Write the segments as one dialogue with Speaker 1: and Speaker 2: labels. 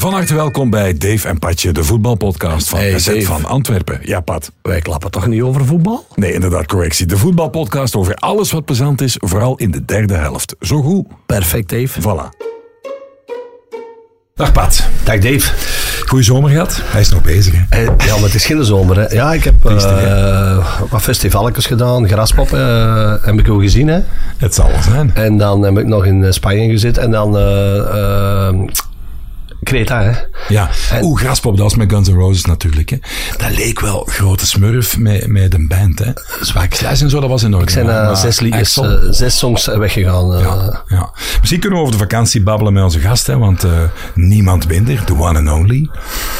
Speaker 1: Van harte welkom bij Dave en Patje, de voetbalpodcast van
Speaker 2: Hey,
Speaker 1: SZ van Antwerpen. Ja, Pat.
Speaker 2: Wij klappen toch niet over voetbal?
Speaker 1: Nee, inderdaad, correctie. De voetbalpodcast over alles wat plezant is, vooral in de derde helft. Zo goed.
Speaker 2: Perfect, Dave.
Speaker 1: Voilà. Dag Pat.
Speaker 2: Dag, Dave.
Speaker 1: Goeie zomer gehad. Hij is nog bezig, hè?
Speaker 2: Eh, ja, maar het is geen zomer. Hè. Ja, ik heb eh, wat festivalletjes gedaan. Graspop eh, heb ik ook gezien. Hè.
Speaker 1: Het zal wel zijn.
Speaker 2: En dan heb ik nog in eh, Spanje gezeten. En dan Creta, hè.
Speaker 1: Ja.
Speaker 2: En-
Speaker 1: Oeh, Graspop, dat was met Guns N' Roses natuurlijk, hè. Dat leek wel grote smurf met, met een band, hè.
Speaker 2: Zwak.
Speaker 1: Slash en zo, dat was in orde.
Speaker 2: Ik zijn
Speaker 1: maar-
Speaker 2: eh, zes, liedjes, eh, zes songs weggegaan. eh.
Speaker 1: Ja, ja. Misschien kunnen we over de vakantie babbelen met onze gast, hè, want eh, niemand minder, the one and only.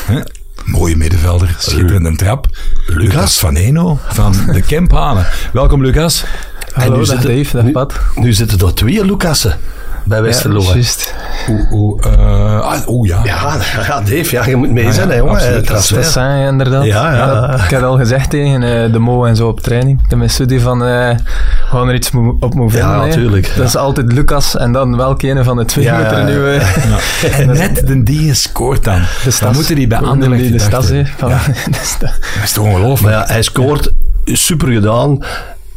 Speaker 1: Hè? Mooie middenvelder, schitterende trap. Lucas van Eno van de Kemphanen. Welkom, Lucas.
Speaker 3: Hallo,
Speaker 2: nu
Speaker 3: dag
Speaker 2: zitten-
Speaker 3: Dave, dag
Speaker 2: nu-
Speaker 3: Pat.
Speaker 2: Nu zitten er twee Lucassen bij Westerlo.
Speaker 3: juist.
Speaker 1: Oeh, oeh, eh, ah, oeh, ja.
Speaker 2: ja, ja, Dave, ja, je moet mee
Speaker 1: Ah,
Speaker 2: zijn,
Speaker 1: ja,
Speaker 2: hè, jongen.
Speaker 1: absoluut.
Speaker 2: Eh,
Speaker 1: Dat is
Speaker 2: transfer.
Speaker 3: Dat zijn inderdaad.
Speaker 2: Ja, ja.
Speaker 3: Dat- ik had al gezegd tegen eh, de Mo en zo op training. De studie van, eh we gaan er iets mo- op moeten vinden.
Speaker 2: Ja, natuurlijk.
Speaker 3: Dat is altijd Lucas en dan welke ene van de twee
Speaker 2: Ja,
Speaker 3: moet er nu...
Speaker 1: Ja. En net de die scoort dan.
Speaker 3: de
Speaker 1: Dan moeten die bij Anderlecht
Speaker 3: De stas, hè. de sta-
Speaker 1: Dat is toch ongelooflijk.
Speaker 2: Maar ja, hij scoort super gedaan.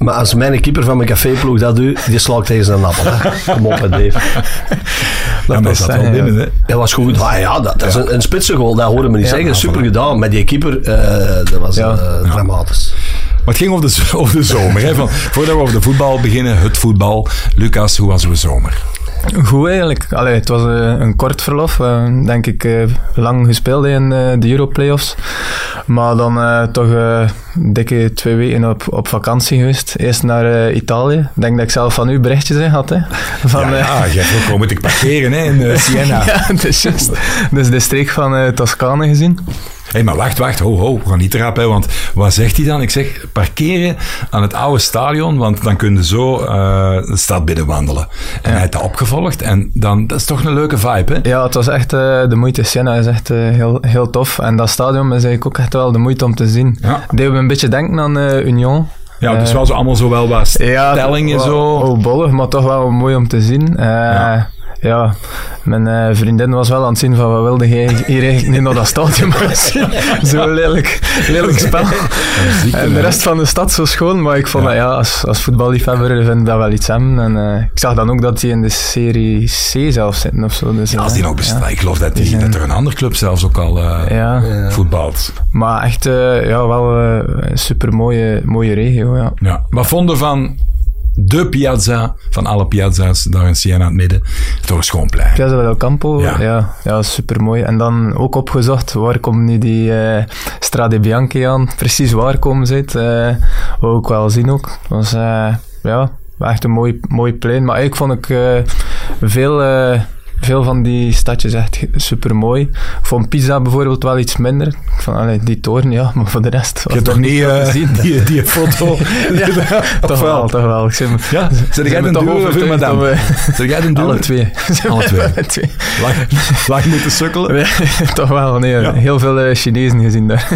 Speaker 2: Maar als mijn keeper van mijn caféploeg dat doet, die slaakt tegen zijn appel. hè. Kom op, hè, Dave.
Speaker 1: ja, maar
Speaker 3: is
Speaker 1: dat wel binnen, hè.
Speaker 2: Dat was goed. Ah, ja, dat, dat is een, een spitsengoal, dat horen we niet zeggen. Super gedaan. Met die keeper, eh, dat was eh, dramatisch.
Speaker 1: Maar het ging over de, over de zomer. Hè. Van, voordat we over de voetbal beginnen, het voetbal. Lucas, hoe was uw zomer?
Speaker 3: Goed eigenlijk. Allee, het was eh, een kort verlof. eh, denk ik eh, lang gespeeld in de Europlayoffs. Maar dan toch dikke twee weken op, op vakantie geweest. Eerst naar Italië. Ik denk dat ik zelf van u berichtjes in had. Hè? Van,
Speaker 1: Ja, ja, je hebt ook parkeren hè, in Siena.
Speaker 3: ja, juist. Dus de streek van Toscane gezien.
Speaker 1: Hé, maar wacht, wacht, ho, ho, we gaan niet hè, want wat zegt hij dan? Ik zeg, parkeren aan het oude stadion, want dan kun je zo eh, de stad binnen wandelen. En hij heeft dat opgevolgd en dan, dat is toch een leuke vibe, hè?
Speaker 3: Ja, het was echt eh, de moeite. Siena is echt eh, heel, heel tof. En dat stadion is eigenlijk ook echt wel de moeite om te zien.
Speaker 1: Ja.
Speaker 3: Deed me een beetje denken aan Union.
Speaker 1: Ja, dus wel zo allemaal zo wel wat stellingen
Speaker 3: wel-
Speaker 1: zo.
Speaker 3: Oh, bollig, maar toch wel mooi om te zien.
Speaker 1: Ja.
Speaker 3: Ja. mijn eh, vriendin was wel aan het zien van wat wilde jij hier eigenlijk niet naar dat stadion maar zien. Zo lelijk, lelijk spel. En de rest van de stad zo schoon, maar ik vond
Speaker 1: Ja.
Speaker 3: dat ja, als, als voetballiefhebber vind ik dat wel iets hebben. En eh, ik zag dan ook dat die in de serie C zelf zitten of zo. Dus,
Speaker 1: Ja, als die
Speaker 3: eh,
Speaker 1: nog bestaat.
Speaker 3: ja.
Speaker 1: Ik geloof dat, die,
Speaker 3: zijn-
Speaker 1: dat er een andere club zelfs ook al
Speaker 3: Ja.
Speaker 1: voetbalt.
Speaker 3: Maar echt ja, wel een super mooie, mooie regio. Ja.
Speaker 1: Ja. Wat vonden van de piazza, van alle piazza's daar in Siena aan het midden? Toch een schoon plein.
Speaker 3: Piazza del Campo,
Speaker 1: Ja.
Speaker 3: ja, ja, super mooi. En dan ook opgezocht, waar komt nu die eh Strade Bianchi aan? Precies waar komen ze uit? Eh, wou ik wel zien ook. Het was eh, ja, echt een mooi, mooi plein. Maar eigenlijk vond ik eh, veel, eh, veel van die stadjes echt super mooi. Ik vond Pisa bijvoorbeeld wel iets minder. Vond allee, die toren, ja, maar voor de rest.
Speaker 1: Je hebt toch niet eh,
Speaker 3: zien.
Speaker 1: die, die foto?
Speaker 3: toch wel, toch wel. Ik zeg,
Speaker 1: Ja? Zet jij een duur of madame? jij een?
Speaker 3: Alle twee.
Speaker 1: Alle twee.
Speaker 3: Alle twee.
Speaker 1: Lang, lang moeten sukkelen?
Speaker 3: Toch wel, nee.
Speaker 1: Ja.
Speaker 3: Heel veel eh, Chinezen gezien daar.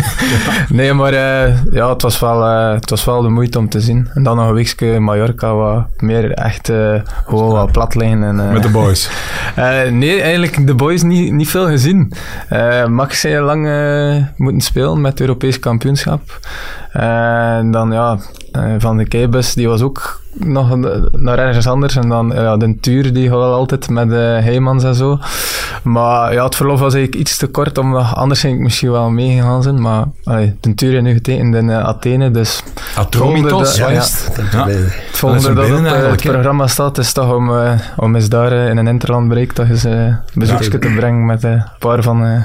Speaker 3: Nee, maar eh, ja, het was, wel, het was wel de moeite om te zien. En dan nog een weekje Mallorca, wat meer echt gewoon wat plat liggen. En,
Speaker 1: Met de boys.
Speaker 3: Eh, nee, eigenlijk de boys niet, niet veel gezien. Eh, Max heeft lang eh, moeten spelen met het Europees kampioenschap. En dan ja, Van de Keibus, die was ook nog naar ergens anders. En dan ja, de Tuur, die wel altijd met de Heymans en zo. Maar ja, het verlof was eigenlijk iets te kort, omdat anders ging ik misschien wel meegegaan zijn. Maar allee, de Tuur heeft nu getekend in eh, Athene, dus
Speaker 1: Atromitos,
Speaker 3: ja,
Speaker 1: is het?
Speaker 2: Ja.
Speaker 1: Ja.
Speaker 3: het
Speaker 1: Dat
Speaker 3: volgende
Speaker 1: is
Speaker 3: dat, op eh, het programma staat, is toch om, eh, om eens daar in een interland bereikt toch eens bezoekje
Speaker 1: Ja.
Speaker 3: te brengen met een paar van, eh,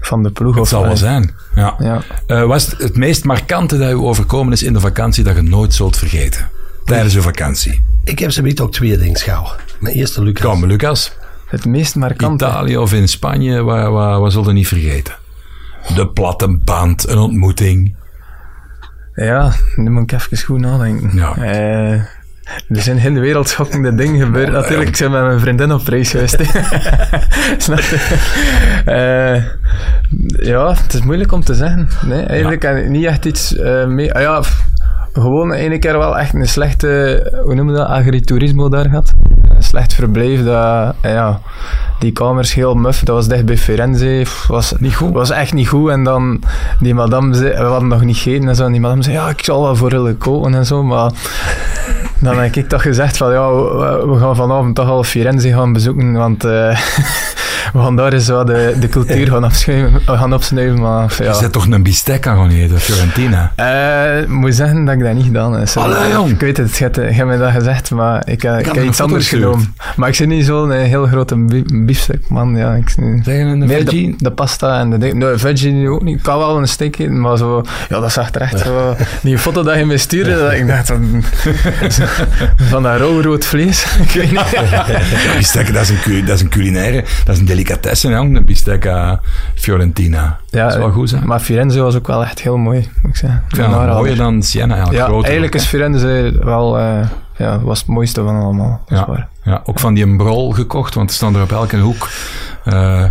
Speaker 3: van de ploeg.
Speaker 1: Het
Speaker 3: of,
Speaker 1: zal wel zijn. Ja.
Speaker 3: Ja.
Speaker 1: Eh, wat is het, het meest markante dat u overkomen is in de vakantie dat je nooit zult vergeten? Tijdens uw vakantie.
Speaker 2: Ik heb ze ook twee dingen schouw. Mijn eerste Lucas.
Speaker 1: Kom, Lucas.
Speaker 3: Het meest markante.
Speaker 1: Italië of in Spanje, waar, waar, waar zul je niet vergeten? De platte band, een ontmoeting.
Speaker 3: Ja, nu moet ik even goed nadenken.
Speaker 1: Ja.
Speaker 3: Eh, er zijn geen wereldschokkende dingen gebeurd. Natuurlijk, ik ben met mijn vriendin op reis geweest. Snap je? Eh, ja, het is moeilijk om te zeggen. Nee, eigenlijk heb ik niet echt iets eh, mee... Ah, ja, gewoon ene keer wel echt een slechte, hoe noem je dat, agriturismo daar gehad. Een slecht verblijf dat, eh, ja, die kamers heel muf. Dat was dicht bij Firenze. Was,
Speaker 1: Niet goed?
Speaker 3: was echt niet goed. En dan, die madame zei, we hadden nog niet gegeten en zo. En die madame zei, ja, ik zal wel voor jullie koken en zo. Maar dan heb ik toch gezegd van, ja, we, we gaan vanavond toch al Firenze gaan bezoeken. Want eh, we gaan daar eens wat de, de cultuur gaan, afschuiven, gaan opsnuiven. Maar
Speaker 1: Je
Speaker 3: ja.
Speaker 1: zet toch een bistec aan gaan eten, Fiorentina?
Speaker 3: Eh, ik moet zeggen dat ik dat niet gedaan heb.
Speaker 1: Allee, jong.
Speaker 3: Ik weet het, je hebt, je mij dat gezegd, maar ik, eh, ik
Speaker 1: heb
Speaker 3: iets anders genomen. Maar ik zit niet zo'n heel grote bi- biefstuk, man. Ja, ik,
Speaker 1: een
Speaker 3: meer de,
Speaker 1: veggie?
Speaker 3: de pasta en de ding. Nee, veggie ook niet. Ik kan wel een steak eten, maar zo... Ja, dat zag er echt zo... Die foto dat je me stuurde, dat ik dacht van... van dat rauw-rood vlees. ik weet niet.
Speaker 1: Ja, bistec, dat is, een, dat is een culinaire, dat is een delicatesse, jong, een bistec uh, Fiorentina.
Speaker 3: Ja,
Speaker 1: dat is wel goed, hè?
Speaker 3: Maar Firenze was ook wel echt heel mooi, moet ik zeggen.
Speaker 1: Ik vind het mooier dan Siena, eigenlijk.
Speaker 3: Ja,
Speaker 1: groter
Speaker 3: eigenlijk is Firenze wel... eh, ja, was het mooiste van allemaal.
Speaker 1: Ja.
Speaker 3: waar.
Speaker 1: Ja, ook van die een brol gekocht, want er staan er op elke hoek uh,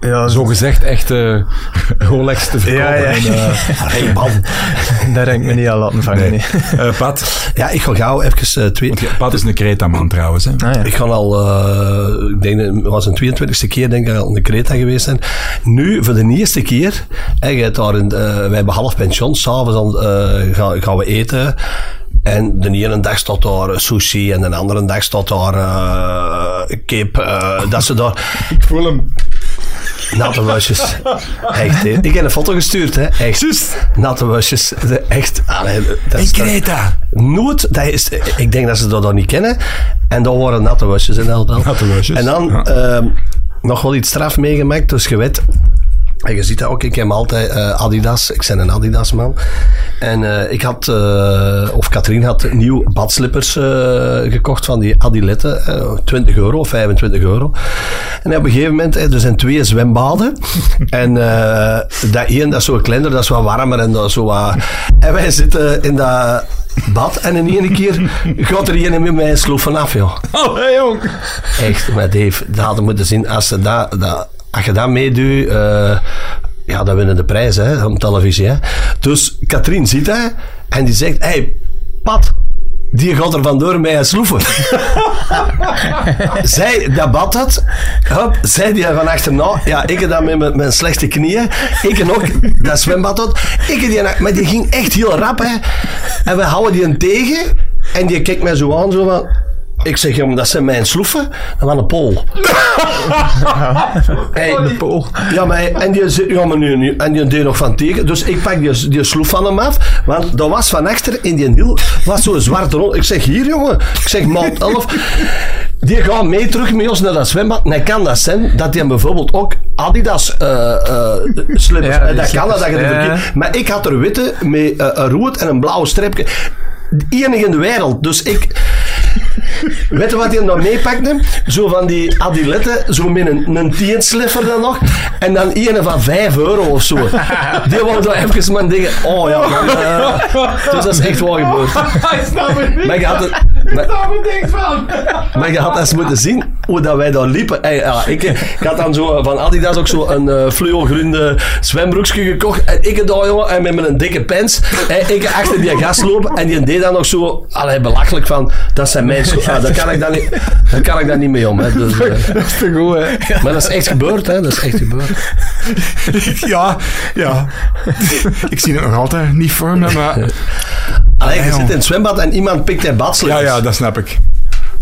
Speaker 3: Ja,
Speaker 1: zo gezegd echte Rolex te verkopen.
Speaker 3: Ja, ja.
Speaker 1: En, uh,
Speaker 2: Hey, man.
Speaker 3: Daar heb ik me niet aan laten vangen.
Speaker 1: nee.
Speaker 3: nee.
Speaker 1: Uh, Pat,
Speaker 2: Ja, ik ga gauw even uh, twee...
Speaker 1: want Pat is een Creta-man trouwens. Hè?
Speaker 3: Ah, ja.
Speaker 2: Ik ga al, uh, ik denk, het was een 22e keer denk ik al in de Creta geweest zijn. Nu, voor de eerste keer, hebt daar in, uh, wij hebben half pension, s'avonds dan uh, gaan, gaan we eten. En de ene dag staat daar sushi en de andere dag staat daar uh, kip. Uh, dat ze daar...
Speaker 1: Ik voel hem.
Speaker 2: Natte wasjes. Echt. Ik heb een foto gestuurd, hè. Echt.
Speaker 1: Just.
Speaker 2: Natte wasjes. Echt. Allee, dat is
Speaker 1: Creta.
Speaker 2: Nooit, dat is, ik denk dat ze dat dan niet kennen. En dan waren natte wasjes in elk
Speaker 1: Natte wasjes,
Speaker 2: En dan
Speaker 1: ja.
Speaker 2: ehm, nog wel iets straf meegemaakt, dus je weet. En je ziet dat ook, ik heb altijd eh, Adidas. Ik ben een Adidas man. En eh, ik had, eh, of Katrien had nieuw badslippers gekocht van die Adiletten. eh, 20 euro, 25 euro. En op een gegeven moment, er zijn twee zwembaden. en dat één, dat is zo kleiner, dat is wat warmer en dat is zo wat... En wij zitten in dat bad en in één keer gaat er een met mij sloef vanaf, joh.
Speaker 1: Oh, hey, jong.
Speaker 2: Echt, maar Dave, dat hadden moeten zien. Als, ze dat, dat, als je dat meedoet, uh, ja, dan winnen de prijs hè, op televisie. Hè. Dus Katrien ziet dat en die zegt: hey, Pat, die gaat er vandoor met een sloeven. zij, dat bad hup, zij die van achterna, ja, ik dat met mijn, slechte knieën, ik en ook dat zwembad had, ik die, maar die ging echt heel rap, hè. En we houden die een tegen en die kijkt mij zo aan, zo van, ik zeg, maar dat zijn mijn sloeven. En van een pool. hey,
Speaker 3: De pool.
Speaker 2: ja, maar, hij- en die, zei, ja, maar nu, nu, en die deed nog van tegen. Dus ik pak die, die sloef van hem af. Want dat was van achter in die hiel, was zo'n zwarte rol. Ik zeg, hier jongen. Ik zeg, maat 11. Die gaat mee terug met ons naar dat zwembad. En hij kan dat zijn, dat hij bijvoorbeeld ook Adidas uh, uh, slippers.
Speaker 3: Ja,
Speaker 2: en
Speaker 3: die
Speaker 2: dat kan dat, dat je
Speaker 3: slippers, ja.
Speaker 2: verkeerd- Maar ik had er witte met uh, een rood en een blauw streepje. De enige in de wereld. Dus ik... Weet je wat hij nog meepakte? Zo van die adiletten, zo met een, een tiensliffer dan nog. En dan een van 5 euro of zo. Die wou zo even maar dingen. Oh ja, man, dus dat is echt wel gebeurd.
Speaker 1: Ik snap het niet.
Speaker 2: Maar je had het, maar,
Speaker 1: snap er niks van.
Speaker 2: maar je had eens moeten zien hoe dat wij daar liepen. Hey, ja, ik, ik had dan zo van Adidas ook zo een uh, zwembroekje gekocht. En ik daar, jongen, en met mijn dikke pens. En ik achter die gast lopen. En die deed dan nog zo, allee, belachelijk van, dat zijn mijn schoenen. Ah, daar kan ik dan niet, daar kan ik dan niet mee om. Hè. Dus, uh,
Speaker 3: Dat is te goed, hè.
Speaker 2: maar dat is echt gebeurd, hè. Dat is echt gebeurd.
Speaker 1: Ja, ja. Ik zie het nog altijd niet voor me, maar...
Speaker 2: Allee, je zit in het zwembad en iemand pikt een badslippers.
Speaker 1: Ja, ja, dat snap ik.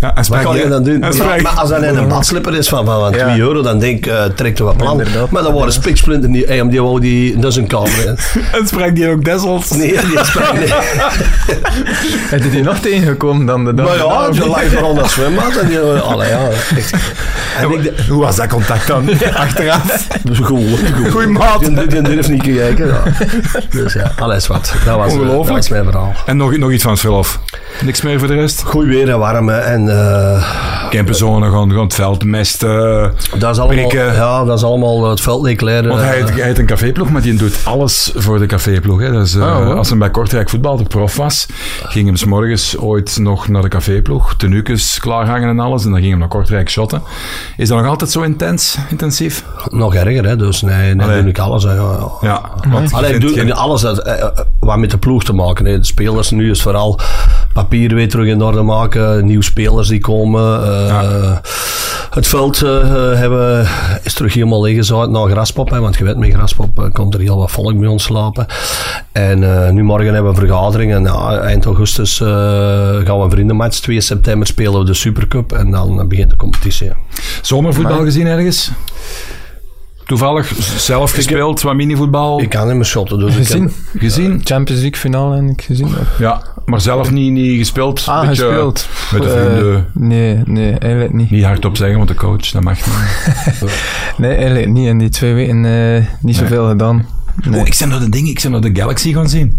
Speaker 1: Ja, en
Speaker 2: Wat kan je dan doen?
Speaker 1: en
Speaker 2: Ja, maar als dat een badslipper is van, van, van
Speaker 3: Ja.
Speaker 2: 2 euro, dan denk ik, uh, trekt er wat plan.
Speaker 3: Inderdaad.
Speaker 2: Maar dat waren spiksplinten die wou die, dat is een kamer.
Speaker 1: En spreekt die ook Dessels?
Speaker 2: Nee, die sprak niet.
Speaker 3: Heb je die nog tegengekomen dan de dag?
Speaker 2: Maar ja,
Speaker 3: niet?
Speaker 2: lag vooral naar zwembad. En die, allee, ja. En ik dacht,
Speaker 1: Hoe was dat contact dan? Achteraf?
Speaker 2: dus gewoon.
Speaker 1: Goeie maat.
Speaker 2: Die, die durft niet te kijken. Ja. Dus ja, alles wat. Dat was, uh, dat
Speaker 1: Ongelooflijk.
Speaker 2: was mijn verhaal.
Speaker 1: En nog, nog iets van het verlof? Niks meer voor de rest?
Speaker 2: Goed weer en warm. hè. En uh,
Speaker 1: Campenzone, gewoon, gewoon het veld mesten.
Speaker 2: dat is allemaal,
Speaker 1: Prikken.
Speaker 2: ja, dat is allemaal uh, het veld.
Speaker 1: Want hij heeft, hij heeft een caféploeg, maar die doet alles voor de caféploeg. Hè. Dus,
Speaker 3: Oh,
Speaker 1: als hij bij Kortrijk voetbalde prof was, ging hem 's morgens ooit nog naar de caféploeg, tenuukes klaarhangen en alles, en dan ging hem naar Kortrijk shotten. Is dat nog altijd zo intens, intensief?
Speaker 2: Nog erger, hè. Dus nee, nee
Speaker 1: Allee.
Speaker 2: doe ik alles. Hè. Ja, doe
Speaker 1: geen-
Speaker 2: alles dat, eh, eh, wat met de ploeg te maken heeft. De spelers nu is vooral papier weer terug in orde maken, nieuwe spelers die komen. eh, Het veld eh, hebben, is terug helemaal leeggezaaid na Graspop, hè, want je weet, met Graspop eh, komt er heel wat volk bij ons slapen. En eh, nu morgen hebben we een vergadering en ja, eind augustus eh, gaan we een vriendenmatch. 2 september spelen we de Supercup en dan eh, begint de competitie.
Speaker 1: Zomervoetbal gezien ergens? Toevallig zelf gespeeld, wat minivoetbal
Speaker 2: Ik kan niet meer shotten, dus ik
Speaker 3: Gezien?
Speaker 2: heb-
Speaker 1: gezien?
Speaker 3: Champions League finale en ik gezien.
Speaker 1: Ja, maar zelf niet, niet gespeeld.
Speaker 3: Ah,
Speaker 1: Beetje
Speaker 3: gespeeld.
Speaker 1: Met de
Speaker 3: Eh,
Speaker 1: vrienden.
Speaker 3: nee, nee, eigenlijk niet.
Speaker 1: Niet hardop zeggen, want de coach, dat mag niet.
Speaker 3: Nee, eigenlijk niet. In die twee weken eh, niet zoveel gedaan. Nee.
Speaker 1: Oh, ik ben naar de dingen, ik ben naar de Galaxy gaan zien.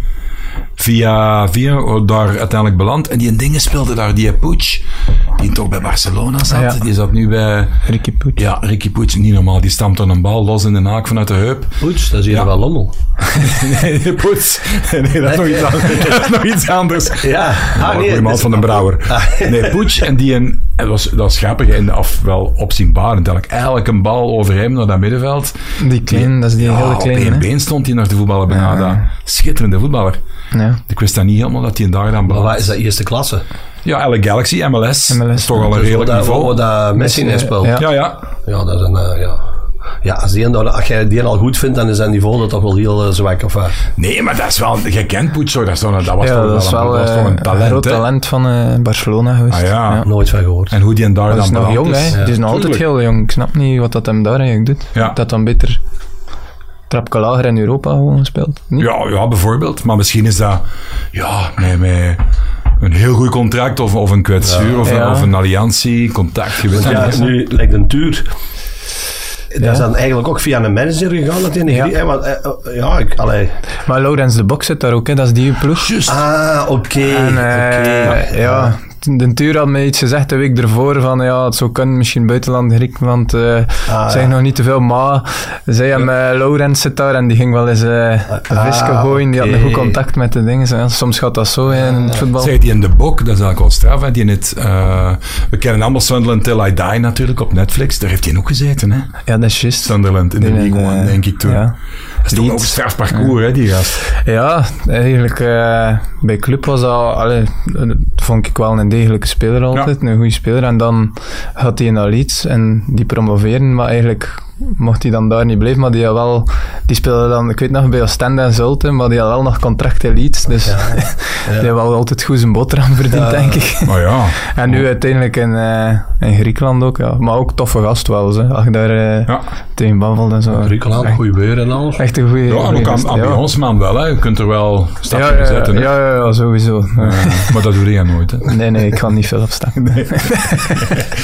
Speaker 1: Via, via oh, daar uiteindelijk beland. En die dingen speelde daar, die Puig, die toch bij Barcelona zat.
Speaker 3: Ja.
Speaker 1: Die zat nu bij,
Speaker 3: Ricky Poet.
Speaker 1: ja, Ricky Puig, niet normaal. Die stampt dan een bal los in de naak vanuit de heup.
Speaker 2: Poets, dat is hier
Speaker 1: Ja.
Speaker 2: wel lommel.
Speaker 1: nee, Puig. Nee, dat is nog iets anders. Dat is nog iets anders.
Speaker 2: Ja, ah,
Speaker 1: goeie man
Speaker 2: dus-
Speaker 1: van de Brouwer.
Speaker 2: Ah.
Speaker 1: Nee, Puig en die een, het was, dat was grappig en af wel opzienbarend. Eigenlijk, eigenlijk een bal over hem naar dat middenveld.
Speaker 3: Die klein, dat is die
Speaker 1: Ja,
Speaker 3: hele
Speaker 1: op
Speaker 3: kleine.
Speaker 1: één
Speaker 3: hè.
Speaker 1: been stond hij naar de.
Speaker 3: Ja.
Speaker 1: daar. Schitterende voetballer.
Speaker 3: Ja.
Speaker 1: Ik wist dat niet helemaal dat hij een daar dan
Speaker 2: Maar wat is dat eerste klasse?
Speaker 1: Ja, LA Galaxy, MLS.
Speaker 3: MLS.
Speaker 1: Dat is toch al een
Speaker 2: Dus
Speaker 1: redelijk
Speaker 2: wat dat-
Speaker 1: niveau.
Speaker 2: Wat dat Messi
Speaker 3: Messi,
Speaker 2: in speelt.
Speaker 3: ja.
Speaker 1: Ja, ja.
Speaker 2: Ja, dat is een, eh, ja. Ja, als, die, als jij die al goed vindt, dan is zijn niveau dat toch wel heel eh, zwak. Of,
Speaker 1: Nee, maar dat is wel... Je kent Puig, hoor. dat, is toch, dat was
Speaker 3: Ja,
Speaker 1: toch
Speaker 3: dat is
Speaker 1: wel, dat was
Speaker 3: eh,
Speaker 1: een talent.
Speaker 3: groot
Speaker 1: hè?
Speaker 3: talent van eh, Barcelona geweest.
Speaker 1: Ah, ja.
Speaker 2: nooit van gehoord.
Speaker 1: En hoe die en daar
Speaker 3: Dat
Speaker 1: dan
Speaker 3: is nog jong,
Speaker 1: is.
Speaker 3: hè. Die is nog altijd heel jong. Ik snap niet wat dat hem daar eigenlijk doet.
Speaker 1: Ja.
Speaker 3: Dat dan beter trapje lager in Europa gewoon speelt. Niet?
Speaker 1: Ja, ja, bijvoorbeeld. Maar misschien is dat... Ja, met, met een heel goed contract of, of een kwetsuur of, een-
Speaker 3: Ja.
Speaker 1: of een alliantie, contact. Je weet
Speaker 2: Ja,
Speaker 1: dat
Speaker 2: nu lijkt een tuur. Dat
Speaker 3: Ja.
Speaker 2: is dan eigenlijk ook via een manager gegaan. Dat in de
Speaker 3: Ja.
Speaker 2: ja. want, eh, eh, ja, ik, allee.
Speaker 3: Maar Laurens de Bok zit daar ook, hè. dat is die ploeg.
Speaker 2: Ah, oké.
Speaker 3: Eh,
Speaker 2: oké.
Speaker 3: ja, de Tuur had mij iets gezegd de week ervoor van ja, het zou kunnen, misschien buitenland, Griekenland, eh
Speaker 2: Ah,
Speaker 3: zeg
Speaker 2: ja.
Speaker 3: nog niet te veel, maar zij hem, eh, Laurens zit daar en die ging wel eens eh
Speaker 2: Ah,
Speaker 3: visken gooien, die had een goed contact met de dingen. Soms gaat dat zo in het voetbal.
Speaker 1: Zeg, die in de bok, dat is eigenlijk wel straf. Hè? Die in het, eh, we kennen allemaal Sunderland Till I Die natuurlijk op Netflix. Daar heeft hij ook gezeten, hè?
Speaker 3: Ja, dat is juist.
Speaker 1: Sunderland in de League One,
Speaker 3: eh,
Speaker 1: denk ik toen.
Speaker 3: ja.
Speaker 1: Is toch ook een straf parcours, hè, die gast.
Speaker 3: Ja, eigenlijk eh, bij club was dat, allee, dat vond ik wel een degelijke speler altijd, een goede speler. En dan had hij naar Leeds en die promoveren, maar eigenlijk mocht hij dan daar niet blijven, maar die had wel, die speelde dan, ik weet nog, bij Oostende en Zulte, maar die had wel nog contract in Leeds, dus die had wel altijd goed zijn boterham verdiend, denk ik.
Speaker 1: Maar ja,
Speaker 3: En nu uiteindelijk in, eh, in Griekenland ook, ja. maar ook toffe gast wel, hè, als je daar eh,
Speaker 1: ja.
Speaker 3: tegen babbelt en zo.
Speaker 2: Griekenland, goede weer en alles.
Speaker 3: echt een goede
Speaker 1: ja en ook ambiance-man wel, hè. Je kunt er wel
Speaker 3: ja,
Speaker 1: stapjes
Speaker 3: ja,
Speaker 1: zetten, hè.
Speaker 3: ja, ja, ja, sowieso. Ja.
Speaker 1: Maar dat doe je nooit, hè.
Speaker 3: Nee, nee, ik kan niet veel opstaan.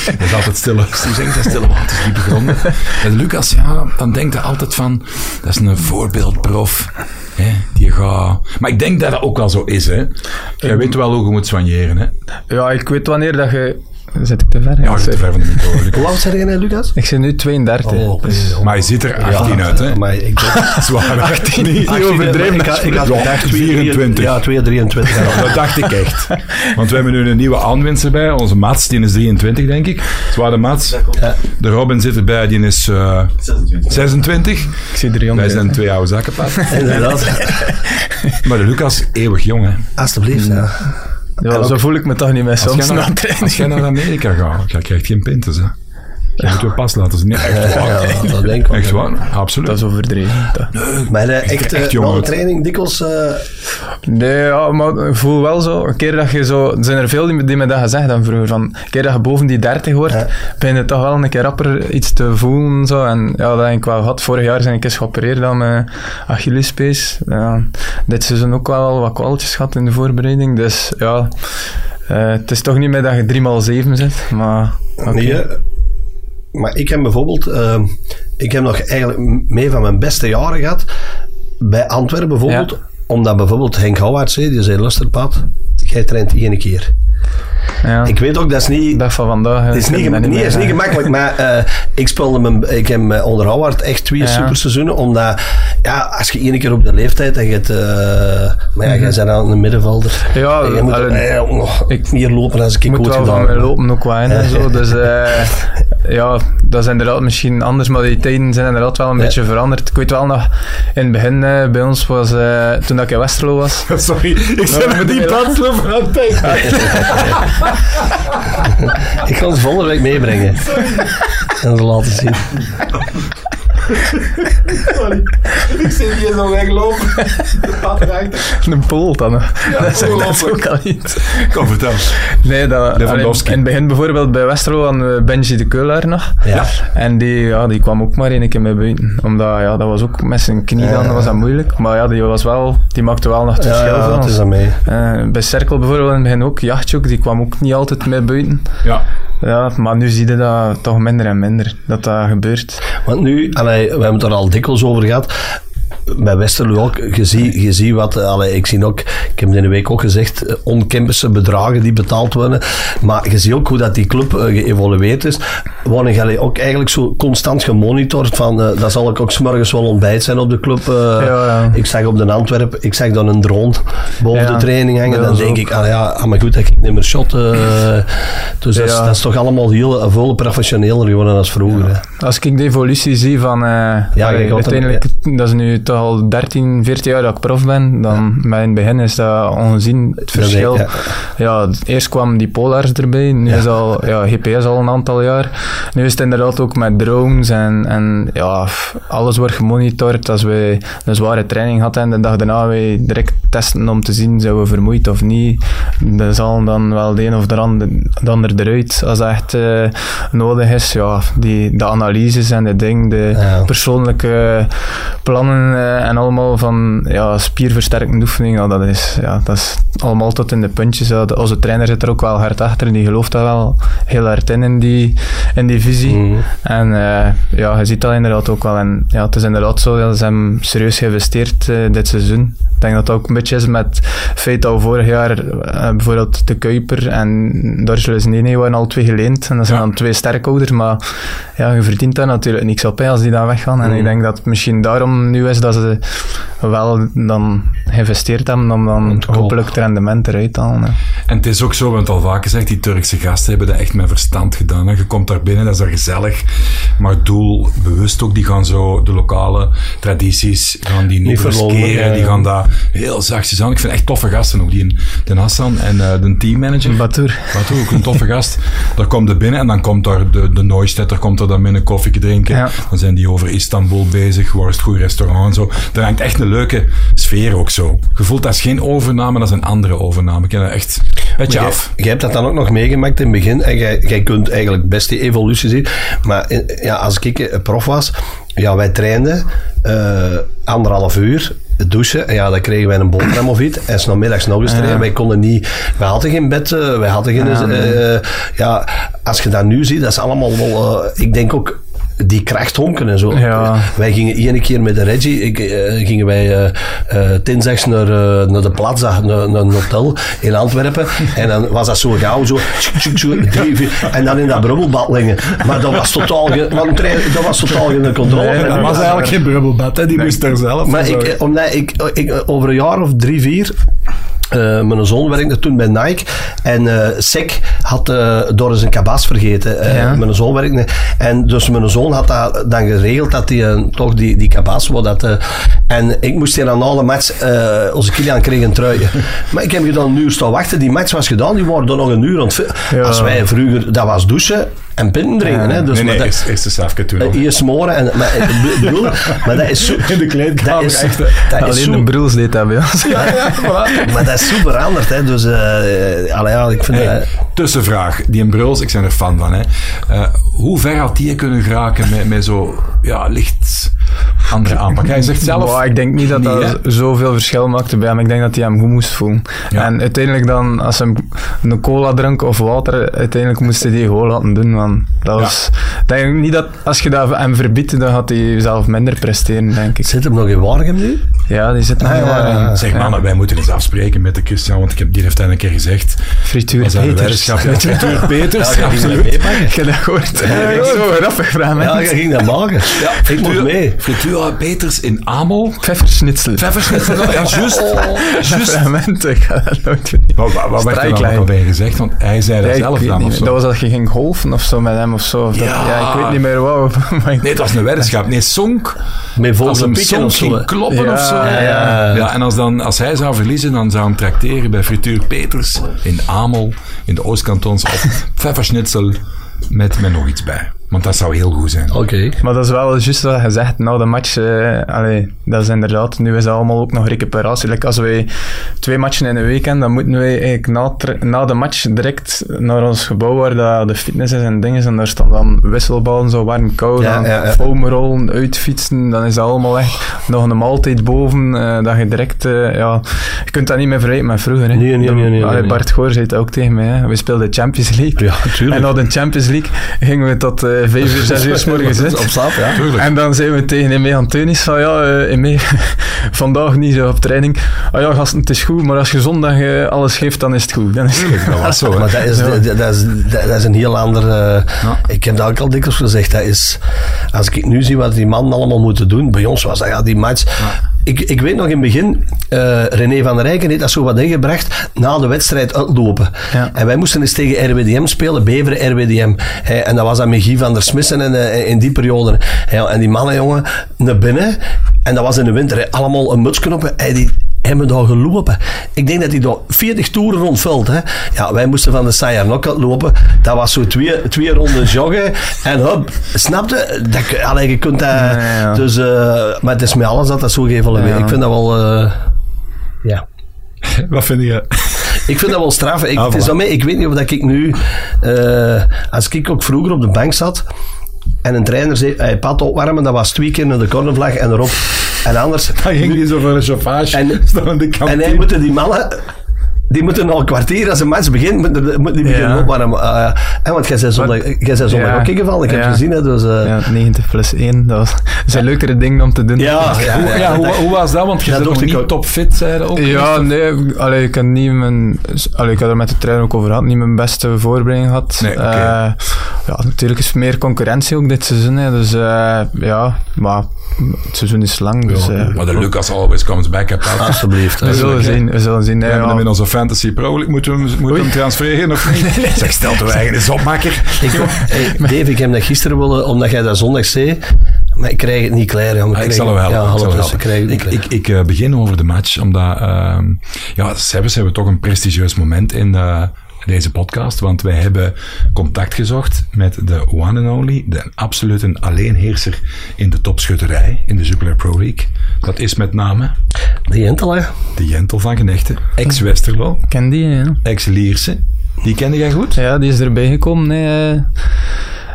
Speaker 1: Dat is altijd stille. Hoe zeg je dat? Stille waters, diepe gronden. En Lucas, ja, dan denkt hij altijd van, dat is een voorbeeldprof. Hè, die gaat... Maar ik denk dat dat ook wel zo is, hè. Jij weet wel hoe je moet soigneren, hè.
Speaker 3: Ja, ik weet wanneer dat je... Zit ik te ver?
Speaker 1: Ja, je zit te ver van de micro, Lucas.
Speaker 2: Hoe oud zijn jij, Lucas?
Speaker 3: Ik zit nu 32.
Speaker 2: Oh, oké.
Speaker 3: dus-
Speaker 1: Maar je ziet er 18 uit, hè.
Speaker 2: Maar ik denk...
Speaker 1: Zwaar, 18. Niet,
Speaker 3: Niet overdreven,
Speaker 2: Ik ik had
Speaker 1: Ja,
Speaker 2: gedacht
Speaker 1: 24.
Speaker 2: Ja, 2, 23. Ja.
Speaker 1: Dat dacht ik echt. Want we hebben nu een nieuwe aanwinst erbij. Onze Mats, die is 23, denk ik. Zwaar de Mats. De Robin zit erbij, die is eh 26.
Speaker 3: Ik zie er jong
Speaker 1: Wij zijn twee oude zakkenpad.
Speaker 2: Inderdaad.
Speaker 1: Maar de Lucas, eeuwig jong, hè.
Speaker 2: Alsjeblieft, ja.
Speaker 3: Ja, zo voel ik me toch niet meer soms na training.
Speaker 1: als jij naar Amerika gaat, jij krijgt geen pintes, hè. Je moet je pas laten zien. Nee, echt waar.
Speaker 2: Ja, dat denk ik wel.
Speaker 1: Echt waar, absoluut.
Speaker 3: Dat is overdreven. dat.
Speaker 2: Maar echt,
Speaker 1: echt
Speaker 2: eh,
Speaker 1: jong
Speaker 2: na de
Speaker 1: uit.
Speaker 2: training dikwijls... eh,
Speaker 3: Nee, ja, maar ik voel wel zo, een keer dat je zo, er zijn er veel die, me- die me dat gezegd hebben vroeger, van, een keer dat je boven die 30 wordt,
Speaker 2: Ja.
Speaker 3: ben je toch wel een keer rapper iets te voelen, zo, en ja, dat heb ik wel gehad. Vorig jaar ben ik eens geopereerd dan met Achillespees. Ja, dit seizoen ook wel wat kwalletjes gehad in de voorbereiding, dus ja, eh, het is toch niet meer dat je 3x7 zit, maar.
Speaker 2: Nee. Maar ik heb bijvoorbeeld... eh, ik heb nog eigenlijk mee van mijn beste jaren gehad. Bij Antwerpen bijvoorbeeld. Omdat bijvoorbeeld Henk Houwaerts zei, die zei, luisterpad, jij traint één keer.
Speaker 3: Ja,
Speaker 2: Ik weet ook, dat is niet...
Speaker 3: dag van vandaag.
Speaker 2: Het is niet, het is niet gemakkelijk, maar eh, ik speelde mijn, ik heb met onder Howard echt twee
Speaker 3: Ja.
Speaker 2: superseizoenen, omdat ja, als je één keer op de leeftijd en je het, eh, maar ja,
Speaker 3: Mhm.
Speaker 2: jij bent aan een middenvelder.
Speaker 3: Ja,
Speaker 2: je moet
Speaker 3: allee,
Speaker 2: eh, nog
Speaker 3: ik
Speaker 2: meer lopen als ik
Speaker 3: Ik moet
Speaker 2: ooit gedaan
Speaker 3: van
Speaker 2: heb.
Speaker 3: lopen ook wel en zo. Dus eh, ja, dat is inderdaad misschien anders, maar die tijden zijn inderdaad wel een
Speaker 2: Ja.
Speaker 3: beetje veranderd. Ik weet wel nog, in het begin eh, bij ons was, eh, toen dat ik in Westerlo was,
Speaker 1: Sorry, ik
Speaker 3: zit met die
Speaker 1: padsloof aan het
Speaker 2: Ik ga het volgende week meebrengen. En ze laten zien.
Speaker 1: Ik zie die zo weglopen. De pad raakt.
Speaker 3: een pool dan. dat is dat is ook al iets.
Speaker 1: Kom, vertel.
Speaker 3: Nee, dat, allee, in het begin bijvoorbeeld bij Westerlo hadden we Benji de Keulaar nog.
Speaker 2: Ja.
Speaker 3: En die, ja, die kwam ook maar één keer mee buiten. Omdat ja, dat was ook met zijn knie dan,
Speaker 2: Ja.
Speaker 3: was dat moeilijk. Maar ja, die, was wel, die maakte wel nog het
Speaker 2: Ja,
Speaker 3: verschil
Speaker 2: ja, dat
Speaker 3: ons.
Speaker 2: is aan mee.
Speaker 3: Eh, bij Cirkel bijvoorbeeld in het begin ook, Jachtjoek, die kwam ook niet altijd mee buiten.
Speaker 1: Ja.
Speaker 3: Ja, maar nu zie je dat toch minder en minder, dat dat gebeurt.
Speaker 2: Want nu, allee, we hebben het er al dikwijls over gehad. Bij Westerlo ook, je ziet, je ziet wat, eh, allee, ik zie ook, ik heb het in de week ook gezegd, eh, onkenbare bedragen die betaald worden. Maar je ziet ook hoe dat die club eh, geëvolueerd is. Worden jullie ook eigenlijk zo constant gemonitord van, dat zal ik ook s'morgens wel ontbijt zijn op de club.
Speaker 3: Ja, ja.
Speaker 2: Ik zag op de Antwerp, ik zag dan een drone boven
Speaker 3: Ja,
Speaker 2: de training hangen.
Speaker 3: ja,
Speaker 2: dan denk
Speaker 3: ook.
Speaker 2: ik, ah ja, ah, maar goed, dat ik niet meer shot. dus dat, is,
Speaker 3: Ja.
Speaker 2: dat is toch allemaal heel veel professioneler geworden dan vroeger. hè.
Speaker 3: Als ik de evolutie zie van,
Speaker 2: je
Speaker 3: allee,
Speaker 2: er-
Speaker 3: uiteindelijk, dat is nu toch al 13, 14 jaar dat ik prof ben, dan bij in het begin is dat ongezien het verschil.
Speaker 2: ja.
Speaker 3: Ja, eerst kwam die Polars erbij, nu
Speaker 2: Ja.
Speaker 3: is al, ja, GPS al een aantal jaar. Nu is het inderdaad ook met drones en, en ja, alles wordt gemonitord. Als wij een zware training hadden en de dag daarna wij direct testen om te zien zijn we vermoeid of niet, dan zal dan wel de een of de ander, de ander eruit. Als dat echt eh, nodig is, ja, die, de analyses en de dingen, de
Speaker 2: Ja.
Speaker 3: persoonlijke plannen eh, en allemaal van ja, spierversterkende oefeningen, ja, dat, is, ja, dat is allemaal tot in de puntjes. Ja. De- Onze trainer zit er ook wel hard achter, die gelooft daar wel heel hard in, in die, in die visie.
Speaker 2: Mhm.
Speaker 3: En eh, ja, je ziet dat inderdaad ook wel. En ja, het is inderdaad zo, ja, ze hebben serieus geïnvesteerd eh, dit seizoen. Ik denk dat dat ook een beetje is met het feit dat we vorig jaar bijvoorbeeld de Kuiper en Dorgeles Nene waren al twee geleend. En dat zijn
Speaker 1: Ja.
Speaker 3: dan twee sterkouders, maar ja, je verdient daar natuurlijk niks op hè, als die dan weggaan. En
Speaker 2: Mhm.
Speaker 3: ik denk dat het misschien daarom nu is dat ze wel dan geïnvesteerd hebben om dan hopelijk het rendement eruit te halen. hè.
Speaker 1: En het is ook zo, we hebben het al vaak gezegd, die Turkse gasten hebben dat echt met verstand gedaan. Hè. Je komt daar binnen, dat is daar gezellig. Maar doelbewust ook, die gaan zo de lokale tradities, gaan die niet, riskeren. Die gaan daar heel zachtjes aan. Ik vind echt toffe gasten ook, die de Hassan en eh, de teammanager.
Speaker 3: Batour.
Speaker 1: Wat ook een toffe gast. Daar komt er binnen en dan komt daar de, de Neustetter komt er dan met een koffie drinken.
Speaker 3: Ja.
Speaker 1: Dan zijn die over Istanbul bezig, waar is het goed restaurant en zo. Daar hangt echt een leuke sfeer ook zo. Je voelt dat is geen overname, dat is een andere overname. Ik ken dat echt beetje
Speaker 2: Maar
Speaker 1: af.
Speaker 2: Jij, hebt dat dan ook nog meegemaakt in het begin en jij, kunt eigenlijk best die evolutie zien. Maar in- ja, als ik eh, prof was, ja, wij trainden eh, anderhalf uur douchen. En ja, dan kregen wij een boterham of iets. En 's namiddags nog eens trainen. Wij konden niet... Wij hadden geen bed. eh, wij hadden geen...
Speaker 3: Ja, nee.
Speaker 2: eh, ja, als je dat nu ziet, dat is allemaal wel... eh, ik denk ook... Die krachthonken en zo.
Speaker 3: Ja.
Speaker 2: Wij gingen ene keer met de Reggie, ik, eh, gingen wij eh eh, dinsdags naar, eh, naar de Plaza, naar, naar een hotel in Antwerpen. En dan was dat zo gauw, zo, tjuk, tjuk, tjuk, drie, vier, en dan in dat brubbelbad liggen. Maar dat was totaal, want dat was totaal geen controle.
Speaker 3: Nee,
Speaker 1: Dat was eigenlijk geen brubbelbad, hè. die moest er zelf
Speaker 2: maar ik, omdat ik, ik, over een jaar of drie, vier. Eh, mijn zoon werkte toen bij Nike en eh Sek had eh, door zijn kabas vergeten.
Speaker 3: Ja.
Speaker 2: Mijn zoon werkte en dus mijn zoon had dat dan geregeld dat hij toch die, die kabas dat. eh, en ik moest hier aan alle match, onze Kilian kreeg een trui. maar ik heb hier dan een uur staan wachten. Die match was gedaan, die waren dan nog een uur aan het fi-
Speaker 3: Ja.
Speaker 2: Als wij vroeger, dat was douchen en pinten drinken. Hè, dus
Speaker 1: nee,
Speaker 2: maar dat-
Speaker 1: eerst, eerst een toen.
Speaker 2: eh, smoren en maar, ik bedoel, maar dat is zo,
Speaker 1: In de kleedkamer,
Speaker 2: dat is,
Speaker 1: echt,
Speaker 2: dat is
Speaker 3: Alleen
Speaker 2: zo,
Speaker 3: de Bruls deed dat bij ons.
Speaker 1: Ja, ja, voilà.
Speaker 2: maar dat is zo veranderd, hè. Dus, eh allee, ja, ik vind
Speaker 1: Hey,
Speaker 2: dat-
Speaker 1: tussenvraag. Die in Bruls, ik ben er fan van. Hè. Eh, hoe ver had die kunnen geraken met, met zo ja, licht andere aanpak? Hij zegt zelf...
Speaker 3: Ik denk niet dat dat zoveel verschil maakte bij hem. Ik denk dat hij hem goed moest voelen.
Speaker 1: Ja.
Speaker 3: En uiteindelijk dan, als hij een cola dronk of water, uiteindelijk moest hij die gewoon laten doen. Want dat
Speaker 1: Ja.
Speaker 3: was, ik denk niet dat, als je dat hem verbiedt, dan gaat hij zelf minder presteren, denk ik.
Speaker 2: Zit hem nog in Waregem nu?
Speaker 3: Ja, die zit nog
Speaker 2: Ah,
Speaker 3: in
Speaker 2: ja,
Speaker 3: Waregem.
Speaker 2: ja.
Speaker 1: Zeg mannen, wij moeten eens afspreken met de Christian, want ik heb, die heeft hij een keer gezegd.
Speaker 3: Frituur Peters.
Speaker 1: Ja, Frituur Peters,
Speaker 2: Ja,
Speaker 1: absoluut.
Speaker 3: Ik heb dat gehoord.
Speaker 1: ja.
Speaker 3: Zo grappig vraag,
Speaker 2: Ja, je ging dat maken. Ja, ik mocht mee.
Speaker 1: Frituur Peters in Amel.
Speaker 3: Pfefferschnitzel.
Speaker 1: Pfefferschnitzel, ja, juist. juist.
Speaker 3: Fragmenten, ik ga dat nooit vergeten.
Speaker 1: Wat, wat, wat werd er ook alweer gezegd? Want hij zei dat
Speaker 3: Ja,
Speaker 1: zelf dan
Speaker 3: niet
Speaker 1: of zo.
Speaker 3: Dat was dat je ging golfen of zo met hem of zo. Of dat-
Speaker 1: Ja,
Speaker 3: Ja, ik weet niet meer wat.
Speaker 1: Nee, het was een weddenschap. Nee, Sonk.
Speaker 2: Met
Speaker 1: Als hem Sonk
Speaker 2: of zo.
Speaker 1: ging kloppen
Speaker 3: Ja,
Speaker 1: of zo.
Speaker 3: ja,
Speaker 1: en als, dan, als hij zou verliezen, dan zou hem tracteren bij Frituur Peters in Amel, in de Oostkantons, op pfefferschnitzel met, met nog iets bij. Want dat zou heel goed zijn.
Speaker 2: Oké.
Speaker 3: Maar dat is wel juist wat je zegt, na de match, eh, allee, dat is inderdaad, nu is dat allemaal ook nog recuperatie. Like als wij twee matchen in een week hebben, dan moeten wij eigenlijk na, na de match direct naar ons gebouw waar dat de fitness is en dingen, en daar staan dan wisselballen, zo warm koud,
Speaker 2: Ja,
Speaker 3: dan
Speaker 2: ja, ja.
Speaker 3: foamrollen, uitfietsen, dan is dat allemaal echt nog een maaltijd boven, eh, dat je direct, eh, ja, je kunt dat niet meer vergelijken met vroeger. Hè.
Speaker 2: Nee, nee, nee, nee,
Speaker 3: Allee,
Speaker 2: nee.
Speaker 3: Bart Goor zei het ook tegen mij, hè. we speelden Champions League.
Speaker 2: Ja, tuurlijk.
Speaker 3: En na de Champions League gingen we tot eh, vijf uur, zes uur 's morgens
Speaker 2: Op
Speaker 3: zitten.
Speaker 2: slaap, ja.
Speaker 1: Tuurlijk.
Speaker 3: En dan zijn we tegen Eme Anteunis van ja, eh vandaag niet zo op training. Ah ja, gasten, het is goed, maar als je zondag eh, alles geeft, dan is het goed. Dan is het goed.
Speaker 1: Zo, hè.
Speaker 2: Maar dat is, dat, dat is, dat, is een heel ander... Ik heb dat ook al dikwijls gezegd. Dat is, als ik nu zie wat die mannen allemaal moeten doen. Bij ons was dat ja, die match... Ik, ik weet nog in het begin, eh, René van der Rijken heeft dat zo wat ingebracht na de wedstrijd uitlopen.
Speaker 3: Ja.
Speaker 2: En wij moesten eens tegen RWDM spelen, Beveren RWDM. En dat was dan met Guy van der Smissen en, eh, in die periode. En die mannen, jongen, naar binnen. En dat was in de winter, allemaal een mutsknoppen. Hey, die hebben daar gelopen. Ik denk dat hij daar 40 toeren rondvult. Hè. Ja, wij moesten van de Sayar Knockout lopen. Dat was zo twee, twee ronden joggen. En hop, snapte? Dat, je- allee, je kunt dat...
Speaker 3: Ja, ja.
Speaker 2: Dus, eh, maar het is met alles dat dat zo geëvalueerd.
Speaker 3: Ja.
Speaker 2: Ik vind dat wel... eh, ja.
Speaker 1: Wat vind je?
Speaker 2: Ik vind dat wel straf. Ik,
Speaker 1: Ah,
Speaker 2: het is ik weet niet of dat ik nu... eh, als ik ook vroeger op de bank zat... En een trainer zei, hij pad opwarmen, dat was twee keer naar de cornervlag en erop. En anders...
Speaker 1: Dan ging die zo voor een chauffage
Speaker 2: En- En hij moeten die mannen... Die moeten al een kwartier, als een match begint, moeten, moeten die beginnen
Speaker 3: Ja.
Speaker 2: opwarmen. Uh, en want jij zei zondag, jij zei zondag
Speaker 3: Ja.
Speaker 2: ook ingevallen, ik heb het gezien. Hè, dus, eh,
Speaker 3: Ja, 90 plus 1, dat, was, dat zijn leukere dingen om te doen.
Speaker 2: ja, ja,
Speaker 1: Hoe, ja, hoe, hoe was dat? Want je bent nog niet
Speaker 2: ook.
Speaker 1: topfit, zeiden ook.
Speaker 3: Ja, nee, allee, ik, heb niet mijn, allee, ik had er met de trein ook over gehad, niet mijn beste voorbereiding gehad.
Speaker 1: Nee.
Speaker 3: Eh, ja, natuurlijk is er meer concurrentie ook dit seizoen, hè, dus eh, ja, maar het seizoen is lang, dus eh,
Speaker 1: Maar de Lucas always comes back. Hè.
Speaker 2: Alsjeblieft.
Speaker 3: we zullen zien, we zullen zien.
Speaker 1: We hebben hem in onze Fantasy Pro League. Moeten we hem, moeten we hem transfereren of niet? Zeg, stel toch eigen eens op, makker.
Speaker 2: Ik, hey, Dave, ik heb dat gisteren willen, omdat jij dat zondag zei, maar ik krijg het niet klaar. Ja, maar
Speaker 1: Ah, ik
Speaker 2: krijg
Speaker 1: zal.
Speaker 2: Ja,
Speaker 1: hem
Speaker 2: dus ik
Speaker 1: helpen. ik,
Speaker 2: klaar.
Speaker 1: ik, ik, eh, begin over de match, omdat ehm ja, zelfs hebben toch een prestigieus moment in eh, deze podcast, want wij hebben contact gezocht met de one and only, de absolute alleenheerser in de topschutterij in de Jupiler Pro League. Dat is met name
Speaker 2: Die Jentel, hè?
Speaker 1: de Jentel van Genechten, ex-Westerlo,
Speaker 3: ken die, ja.
Speaker 1: ex-Lierse. Die kende jij goed?
Speaker 3: Ja, die is erbij gekomen hè, eh,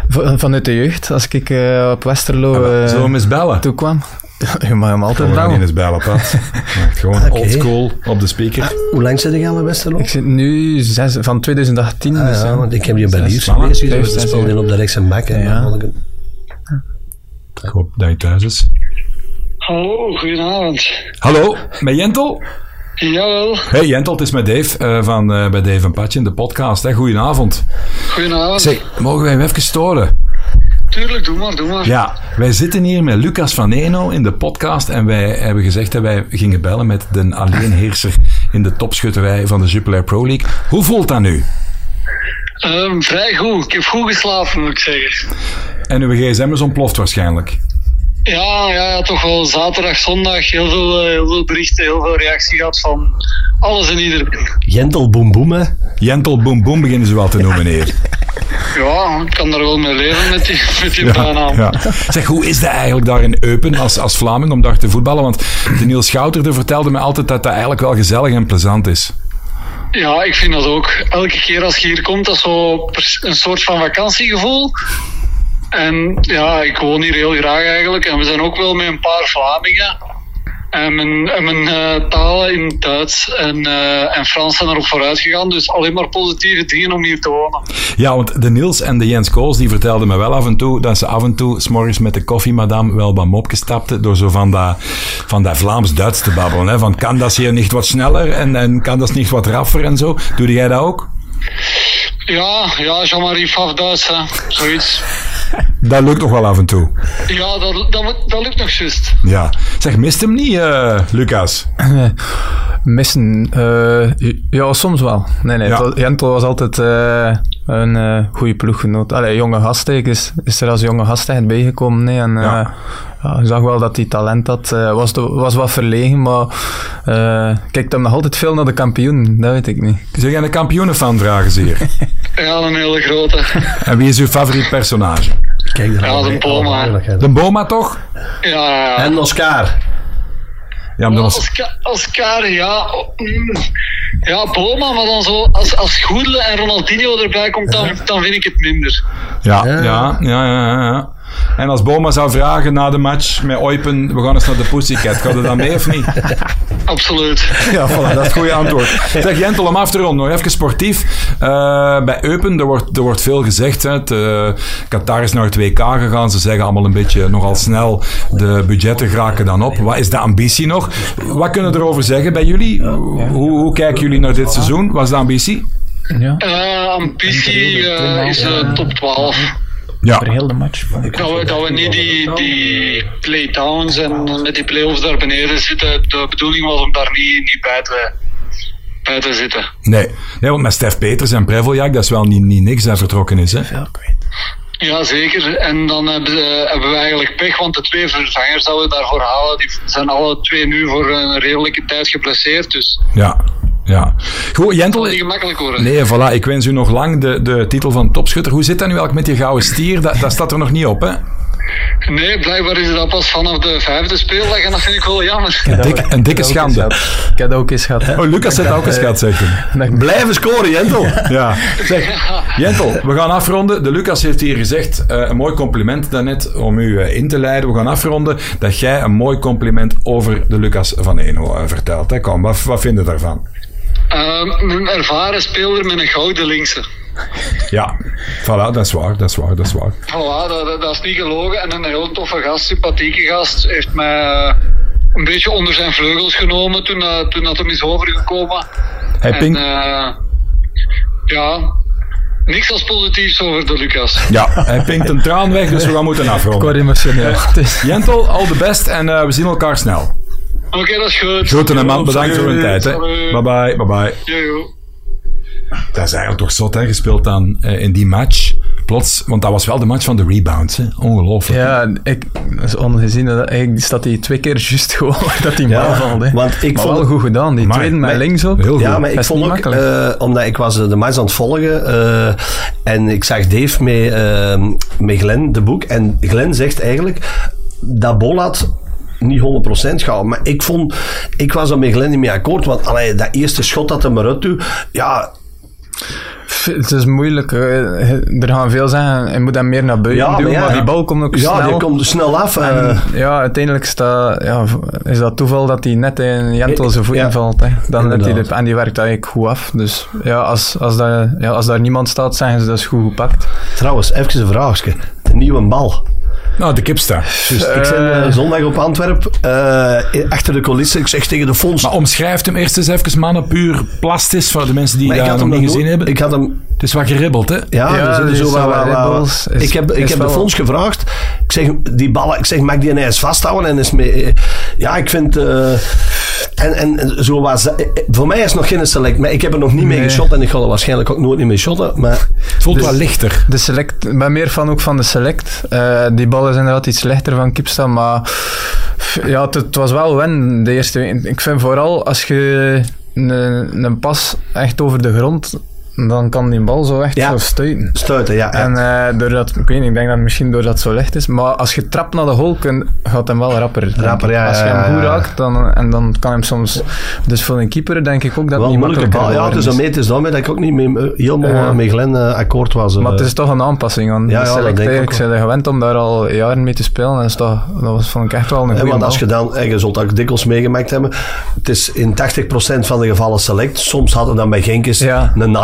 Speaker 3: van- vanuit de jeugd, als ik eh, op Westerlo
Speaker 1: Ah,
Speaker 3: eh,
Speaker 1: Zullen we hem eens bellen?
Speaker 3: toekwam. Je mag hem altijd
Speaker 1: eens bellen, Pat. Maar Gewoon
Speaker 2: Oké.
Speaker 1: oldschool op de speaker.
Speaker 2: Hoe lang zit je aan de Westerlo?
Speaker 3: Ik zit nu zes, van 2018.
Speaker 2: Ah,
Speaker 3: dus,
Speaker 2: ja,
Speaker 3: ja.
Speaker 2: want ik heb die bij
Speaker 1: mannen.
Speaker 2: gelezen, dus
Speaker 3: zes
Speaker 2: speelde op de rechts en bak.
Speaker 3: Ja.
Speaker 2: had ik-
Speaker 1: hoop dat hij thuis is.
Speaker 4: Hallo, goedenavond.
Speaker 1: Hallo, met Jentel?
Speaker 4: Jawel,
Speaker 1: Hey Jentel, het is met Dave eh, van eh, bij Dave en Patje in de podcast. Hè. Goedenavond.
Speaker 4: goedenavond.
Speaker 1: Zeg, mogen wij hem even storen?
Speaker 4: Tuurlijk, doe maar, doe maar.
Speaker 1: Ja, wij zitten hier met Lucas van Eno in de podcast en wij hebben gezegd dat wij gingen bellen met de alleenheerser in de topschutterij van de Jupiler Pro League. Hoe voelt dat nu?
Speaker 4: Ehm, vrij goed. Ik heb goed geslapen, moet ik zeggen.
Speaker 1: En uw gsm is ontploft waarschijnlijk.
Speaker 4: Ja, ja, ja toch wel zaterdag, zondag heel veel, eh, heel veel berichten, heel veel reactie gehad van alles en iedereen.
Speaker 2: Jentel boem boem, hè?
Speaker 1: Jentel Boom Boom beginnen ze wel te noemen hier.
Speaker 4: Ja, ik kan daar wel mee leven met die, met die bijnaam.
Speaker 1: Ja. Zeg, hoe is dat eigenlijk daar in Eupen als, als Vlaming om daar te voetballen? Want de Niels Schouterde vertelde me altijd dat dat eigenlijk wel gezellig en plezant is.
Speaker 4: Ja, ik vind dat ook. Elke keer als je hier komt, dat is zo een soort van vakantiegevoel. En ja, ik woon hier heel graag eigenlijk. En we zijn ook wel met een paar Vlamingen. En mijn, en eh, talen in Duits en, eh, en Frans zijn erop vooruit gegaan. Dus alleen maar positieve dingen om hier te wonen.
Speaker 1: Ja, want de Niels en de Jens Kools die vertelden me wel af en toe dat ze af en toe s'morgens met de koffiemadam wel wat stapten door zo van dat, van dat Vlaams-Duits te babbelen. Hè? Van kan dat hier niet wat sneller en, en kan dat niet wat raffer en zo. Doe jij dat ook?
Speaker 4: Ja, ja, Jean-Marie hè. zoiets.
Speaker 1: Dat lukt nog wel af en toe.
Speaker 4: Ja, dat, dat, dat lukt nog juist.
Speaker 1: Ja. Zeg, mist hem niet, eh, Lucas?
Speaker 3: Missen? Eh, ja, soms wel. Nee, nee.
Speaker 1: Ja.
Speaker 3: was- Jentel was altijd eh, een eh goede ploeggenoot. Allee, jonge gast, hè. ik is, is er als jonge gast echt bijgekomen. Nee, en,
Speaker 1: Ja.
Speaker 3: ja. ja, ik zag wel dat hij talent had. Eh, was, de- was wat verlegen, maar eh kijkt hem nog altijd veel naar de kampioen. Dat weet ik niet.
Speaker 1: Zeg jij een kampioenenfan, vragen ze hier.
Speaker 4: Ja, een hele grote.
Speaker 1: en wie is uw favoriet personage?
Speaker 2: Kijk
Speaker 4: Ja,
Speaker 2: al
Speaker 4: de. Boma.
Speaker 1: De Boma toch?
Speaker 4: Ja.
Speaker 2: En Oscar.
Speaker 1: Ja, maar was...
Speaker 4: Oscar, Oscar, ja. Ja, Boma, maar dan zo, als, als Goedele en Ronaldinho erbij komt, dan, dan vind ik het minder.
Speaker 1: Ja,
Speaker 2: Ja.
Speaker 1: ja, ja, ja, ja. En als Boma zou vragen na de match met Oipen, we gaan eens naar de Pussycat, gaat er dan mee of niet?
Speaker 4: Absoluut.
Speaker 1: Ja, voilà, dat is het goede antwoord. Zeg Jentel, om af te ronden, nog even sportief. Eh, bij Eupen, er wordt, er wordt veel gezegd. Hè. Het, eh, Qatar is naar het WK gegaan. Ze zeggen allemaal een beetje nogal snel, de budgetten geraken dan op. Wat is de ambitie nog? Wat kunnen we erover zeggen bij jullie? Hoe, hoe kijken jullie naar dit seizoen? Wat is de ambitie?
Speaker 3: Ja,
Speaker 4: Eh, ambitie eh, is top 12.
Speaker 1: Ja,
Speaker 3: voor heel de match.
Speaker 4: Dat we, dat we niet die, die playdowns en met die playoffs daar beneden zitten. De bedoeling was om daar niet, niet bij, te, bij te zitten.
Speaker 1: nee. nee, want met Stef Peters en Preveljak, dat is wel niet, niet niks dat vertrokken is. Hè?
Speaker 4: Ja, zeker. En dan hebben, ze- hebben we eigenlijk pech, want de twee vervangers dat we daarvoor halen, die zijn alle twee nu voor een redelijke tijd geblesseerd. Dus
Speaker 1: Ja, ja. Goed, Jentel...
Speaker 4: niet gemakkelijk worden.
Speaker 1: Nee, voilà. Ik wens u nog lang de, de titel van topschutter. Hoe zit dat nu eigenlijk met die gouden stier? Dat, dat staat er nog niet op, hè?
Speaker 4: Nee, blijkbaar is dat pas vanaf de vijfde speeldag en dat vind ik wel jammer.
Speaker 1: Een, dik, een dikke schande.
Speaker 3: Ik heb dat ook eens gehad.
Speaker 1: Oh, Lucas heeft dat ook eens gehad, zegt hij.
Speaker 3: Dat ik-
Speaker 2: Blijven scoren, Jentel.
Speaker 1: Ja. Zeg, Jentel, we gaan afronden. De Lucas heeft hier gezegd, eh, een mooi compliment daarnet om u eh, in te leiden. We gaan afronden dat jij een mooi compliment over de Lucas van Eno eh, vertelt. Hè? Kom, wat, wat vind je daarvan?
Speaker 4: Ehm, een ervaren speler met een gouden linkse.
Speaker 1: Ja, voilà, dat is waar, dat is waar, dat is waar.
Speaker 4: Voilà, dat, dat, dat is niet gelogen. En een heel toffe gast, sympathieke gast, heeft mij eh, een beetje onder zijn vleugels genomen toen, eh, toen dat hem is overgekomen.
Speaker 1: Hij
Speaker 4: En eh, ja, niks als positiefs over de Lucas.
Speaker 1: Ja, hij pinkt een traan weg, dus we gaan moeten
Speaker 3: Ik
Speaker 1: afronden.
Speaker 3: word emotioneel.
Speaker 1: Jentel, all the best en eh, we zien elkaar snel.
Speaker 4: Oké, dat is goed.
Speaker 1: Groeten en man, bedankt voor uw tijd. Hè. Bye bye, bye bye.
Speaker 4: Jojo.
Speaker 1: Dat is eigenlijk toch zot, hè, gespeeld dan eh, in die match. Plots, want dat was wel de match van de rebounds, hè. Ongelooflijk.
Speaker 3: Ja, ik, dat is ongezien. Dat, eigenlijk staat hij twee keer juist gewoon dat hij
Speaker 2: Ja,
Speaker 3: valt. Hè.
Speaker 2: want ik
Speaker 3: maar
Speaker 2: vond-
Speaker 3: wel goed gedaan. Die
Speaker 1: Maar-
Speaker 3: tweede met links op.
Speaker 1: Heel goed.
Speaker 2: Ja, maar ik vond ook,
Speaker 3: makkelijk.
Speaker 2: eh, omdat ik was de match aan het volgen eh, en ik zag Dave met, eh, met Glenn de boek en Glenn zegt eigenlijk dat Bolat niet 100% gaat, maar ik vond, ik was er met Glenn niet mee akkoord, want allee, dat eerste schot dat hij eruit doet, ja,
Speaker 3: Het is moeilijk. eh, Er gaan veel zeggen, je moet hem meer naar buiten
Speaker 2: Ja,
Speaker 3: doen,
Speaker 2: maar
Speaker 3: maar,
Speaker 2: ja.
Speaker 3: die bal komt ook
Speaker 2: ja
Speaker 3: snel.
Speaker 2: die komt snel af. eh.
Speaker 3: En, ja, uiteindelijk staat, ja, is dat toeval dat hij net in Jentel zijn voet
Speaker 2: Ja,
Speaker 3: invalt. Hè. Dan net hij de, en die werkt eigenlijk goed af. Dus ja, als, als, dat, ja, als daar niemand staat, zeggen ze dat is goed gepakt.
Speaker 2: Trouwens, even een vraagje. Een nieuwe bal.
Speaker 1: Nou, de kipsta.
Speaker 2: Dus ik ben eh, zondag op Antwerp, eh, achter de coulissen. Ik zeg tegen de fonds.
Speaker 1: Maar omschrijft hem eerst eens even, mannen, puur plastisch voor de mensen die
Speaker 2: had
Speaker 1: nog
Speaker 2: hem
Speaker 1: niet gezien hebben.
Speaker 2: Ik had hem
Speaker 1: Het is wat geribbeld, hè?
Speaker 2: Ja,
Speaker 3: Ja,
Speaker 2: er zitten zo wat,
Speaker 3: is-
Speaker 2: ik heb, ik heb de fonds gevraagd. Ik zeg, die ballen, ik zeg, mag ik die ineens vasthouden? En is mee, ja, ik vind, eh, en, en zo was, voor mij is het nog geen select, maar ik heb er nog niet mee geschot en ik ga er waarschijnlijk ook nooit niet mee shotten, maar
Speaker 1: Het voelt wel lichter.
Speaker 3: De select, ik ben meer fan ook van de select. Eh, die bal is inderdaad iets lichter van Kipsta, maar ja, het, het was wel wen de eerste week. Ik vind vooral als je een, een pas echt over de grond, dan kan die bal zo echt
Speaker 2: Ja.
Speaker 3: stuiten.
Speaker 2: stuiten, ja. ja.
Speaker 3: En eh, doordat, ik weet niet, ik denk dat misschien doordat het zo licht is, maar als je trapt naar de hol, kun, gaat hem wel rapper.
Speaker 2: Rapper, ja,
Speaker 3: Als je hem goed raakt, dan, en dan kan hem soms... Dus voor een keeper denk ik ook dat
Speaker 2: wel
Speaker 3: niet
Speaker 2: bal. Ja, dus daarmee, is daarmee dat ik ook niet mee, helemaal eh, met Glenn eh, akkoord was. eh.
Speaker 3: Maar het is toch een aanpassing aan
Speaker 2: Ja, ja, ik
Speaker 3: ben gewend om daar al jaren mee te spelen. En dat, is toch, dat was, vond ik echt wel een goede
Speaker 2: want als je dan, en je zult ook dikwijls meegemaakt hebben, het is in 80% van de gevallen select. Soms hadden dan bij Genkes
Speaker 3: Ja.
Speaker 2: een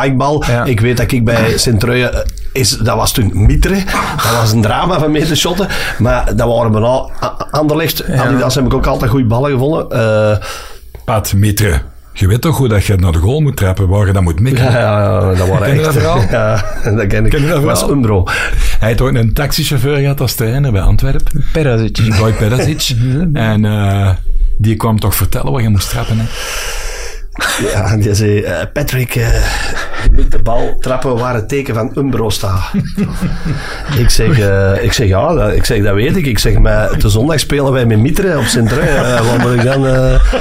Speaker 3: Ja.
Speaker 2: Ik weet dat ik bij Sint-Truijen, eh, is, dat was toen Mitre. Dat was een drama van mee te shotten. Maar dat waren bijna Anderlecht. Adidas heb ik ook altijd goede ballen gevonden. Eh,
Speaker 1: Pat, Mitre, je weet toch hoe dat je naar de goal moet trappen, waar je dat moet mikken?
Speaker 2: ja, ja, dat waren
Speaker 1: Ken je
Speaker 2: echt...
Speaker 1: dat?
Speaker 2: Ja, dat ken ik.
Speaker 1: Ken je dat
Speaker 2: was? Umbro.
Speaker 1: Hij heeft ooit een taxichauffeur gehad als trainer bij Antwerpen.
Speaker 3: Perazic.
Speaker 1: Boy Perasic. en eh, die kwam toch vertellen wat je moest trappen. Hè?
Speaker 2: Ja, die zei, eh, Patrick, eh, je moet de bal trappen waar het teken van Umbro staat. ik, zeg, eh, ik zeg, ja, dat, ik zeg, dat weet ik. Ik zeg, maar de zondag spelen wij met Mitre op Sint-Trui. Eh, wat moet ik dan... eh?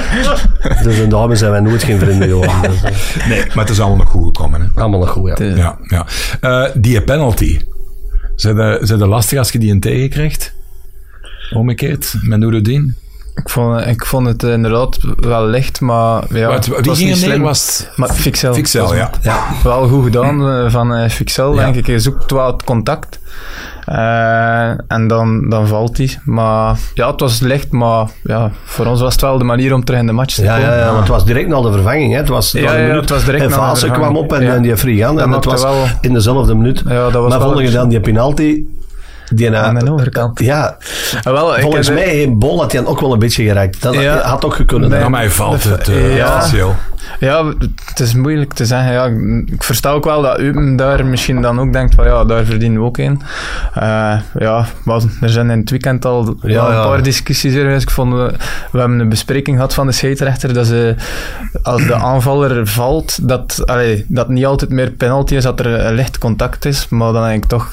Speaker 2: Dus en daarmee zijn wij nooit geen vrienden. Dus, eh,
Speaker 1: Nee, maar het is allemaal nog goed gekomen. Hè?
Speaker 2: allemaal nog goed, ja.
Speaker 1: Ja, ja. Eh, die penalty. Zijn de, zijn de lastig als je die een tegenkrijgt? Omgekeerd, met Noureddin?
Speaker 3: Ik vond, ik vond het inderdaad wel licht, maar ja, het was
Speaker 1: ging
Speaker 3: niet slim.
Speaker 1: Was het-
Speaker 3: Maar Fixel.
Speaker 1: Fixel, ja.
Speaker 3: ja. Wel goed gedaan eh, van eh, Fixel,
Speaker 1: Ja.
Speaker 3: denk ik. Je zoekt wel het contact. Eh, en dan, dan valt hij. Maar ja, het was licht, maar ja, voor ons was het wel de manier om terug in de match te
Speaker 2: Ja,
Speaker 3: komen.
Speaker 2: ja, ja, want het was direct na de vervanging. Hè. Het was,
Speaker 3: Ja, ja,
Speaker 2: minuut
Speaker 3: het was direct
Speaker 2: en
Speaker 3: na de
Speaker 2: Vaassen
Speaker 3: vervanging.
Speaker 2: kwam op en,
Speaker 3: Ja.
Speaker 2: en die Frigan.
Speaker 3: Dat
Speaker 2: En het was
Speaker 3: wel-
Speaker 2: in dezelfde minuut.
Speaker 3: Ja, dat was
Speaker 2: maar
Speaker 3: wel
Speaker 2: vond je dan die penalty... Die na-
Speaker 3: Aan de overkant.
Speaker 2: Ja,
Speaker 3: Ah, wel,
Speaker 2: volgens mij heeft Bol had hij ook wel een beetje geraakt. Dat
Speaker 3: Ja.
Speaker 2: had ook gekund.
Speaker 1: Maar hij valt het eh
Speaker 3: Ja.
Speaker 1: officieel.
Speaker 3: Ja, het is moeilijk te zeggen. Ja, ik versta ook wel dat Eupen daar misschien dan ook denkt van ja, daar verdienen we ook in. Eh, ja, maar er zijn in het weekend al
Speaker 2: Ja,
Speaker 3: een
Speaker 2: ja.
Speaker 3: paar discussies er geweest. Ik vond, we, we hebben een bespreking gehad van de scheidsrechter dat ze, als de aanvaller valt, dat, allee, dat niet altijd meer penalty is, dat er een licht contact is. Maar dan heb ik toch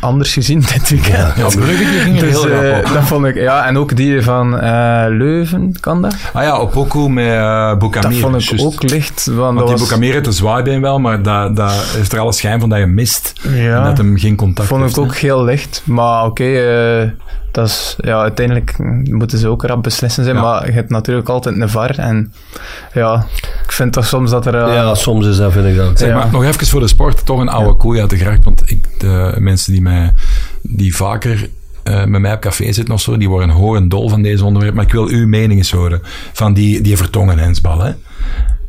Speaker 3: anders gezien dit weekend.
Speaker 1: Ja, Brugge die ging
Speaker 3: Dus,
Speaker 1: heel
Speaker 3: eh,
Speaker 1: rap op.
Speaker 3: dat vond ik, ja, en ook die van eh, Leuven, kan dat?
Speaker 1: Ah ja, Opoku met uh.
Speaker 3: Dat vond ik ook licht. Want,
Speaker 1: Want
Speaker 3: dat
Speaker 1: die
Speaker 3: was,
Speaker 1: heeft een zwaaibeen wel, maar dat, dat heeft er alle schijn van dat je mist.
Speaker 3: Ja.
Speaker 1: En dat hem geen contact
Speaker 3: vond
Speaker 1: heeft.
Speaker 3: ik ook heel licht. Maar oké, eh, dat is, ja, uiteindelijk moeten ze ook rap beslissen zijn.
Speaker 1: Ja.
Speaker 3: Maar je hebt natuurlijk altijd een VAR. En ja, ik vind toch soms dat er... eh,
Speaker 2: Ja, soms is dat, vind ik dat.
Speaker 1: Zeg
Speaker 3: Ja.
Speaker 1: maar, nog even voor de sport, toch een oude koei uit de gracht. Want ik, de mensen die, mij, die vaker eh, met mij op café zitten of zo, die worden horendol van deze onderwerp. Maar ik wil uw mening eens horen van die, die vertongen hensbal. Hè?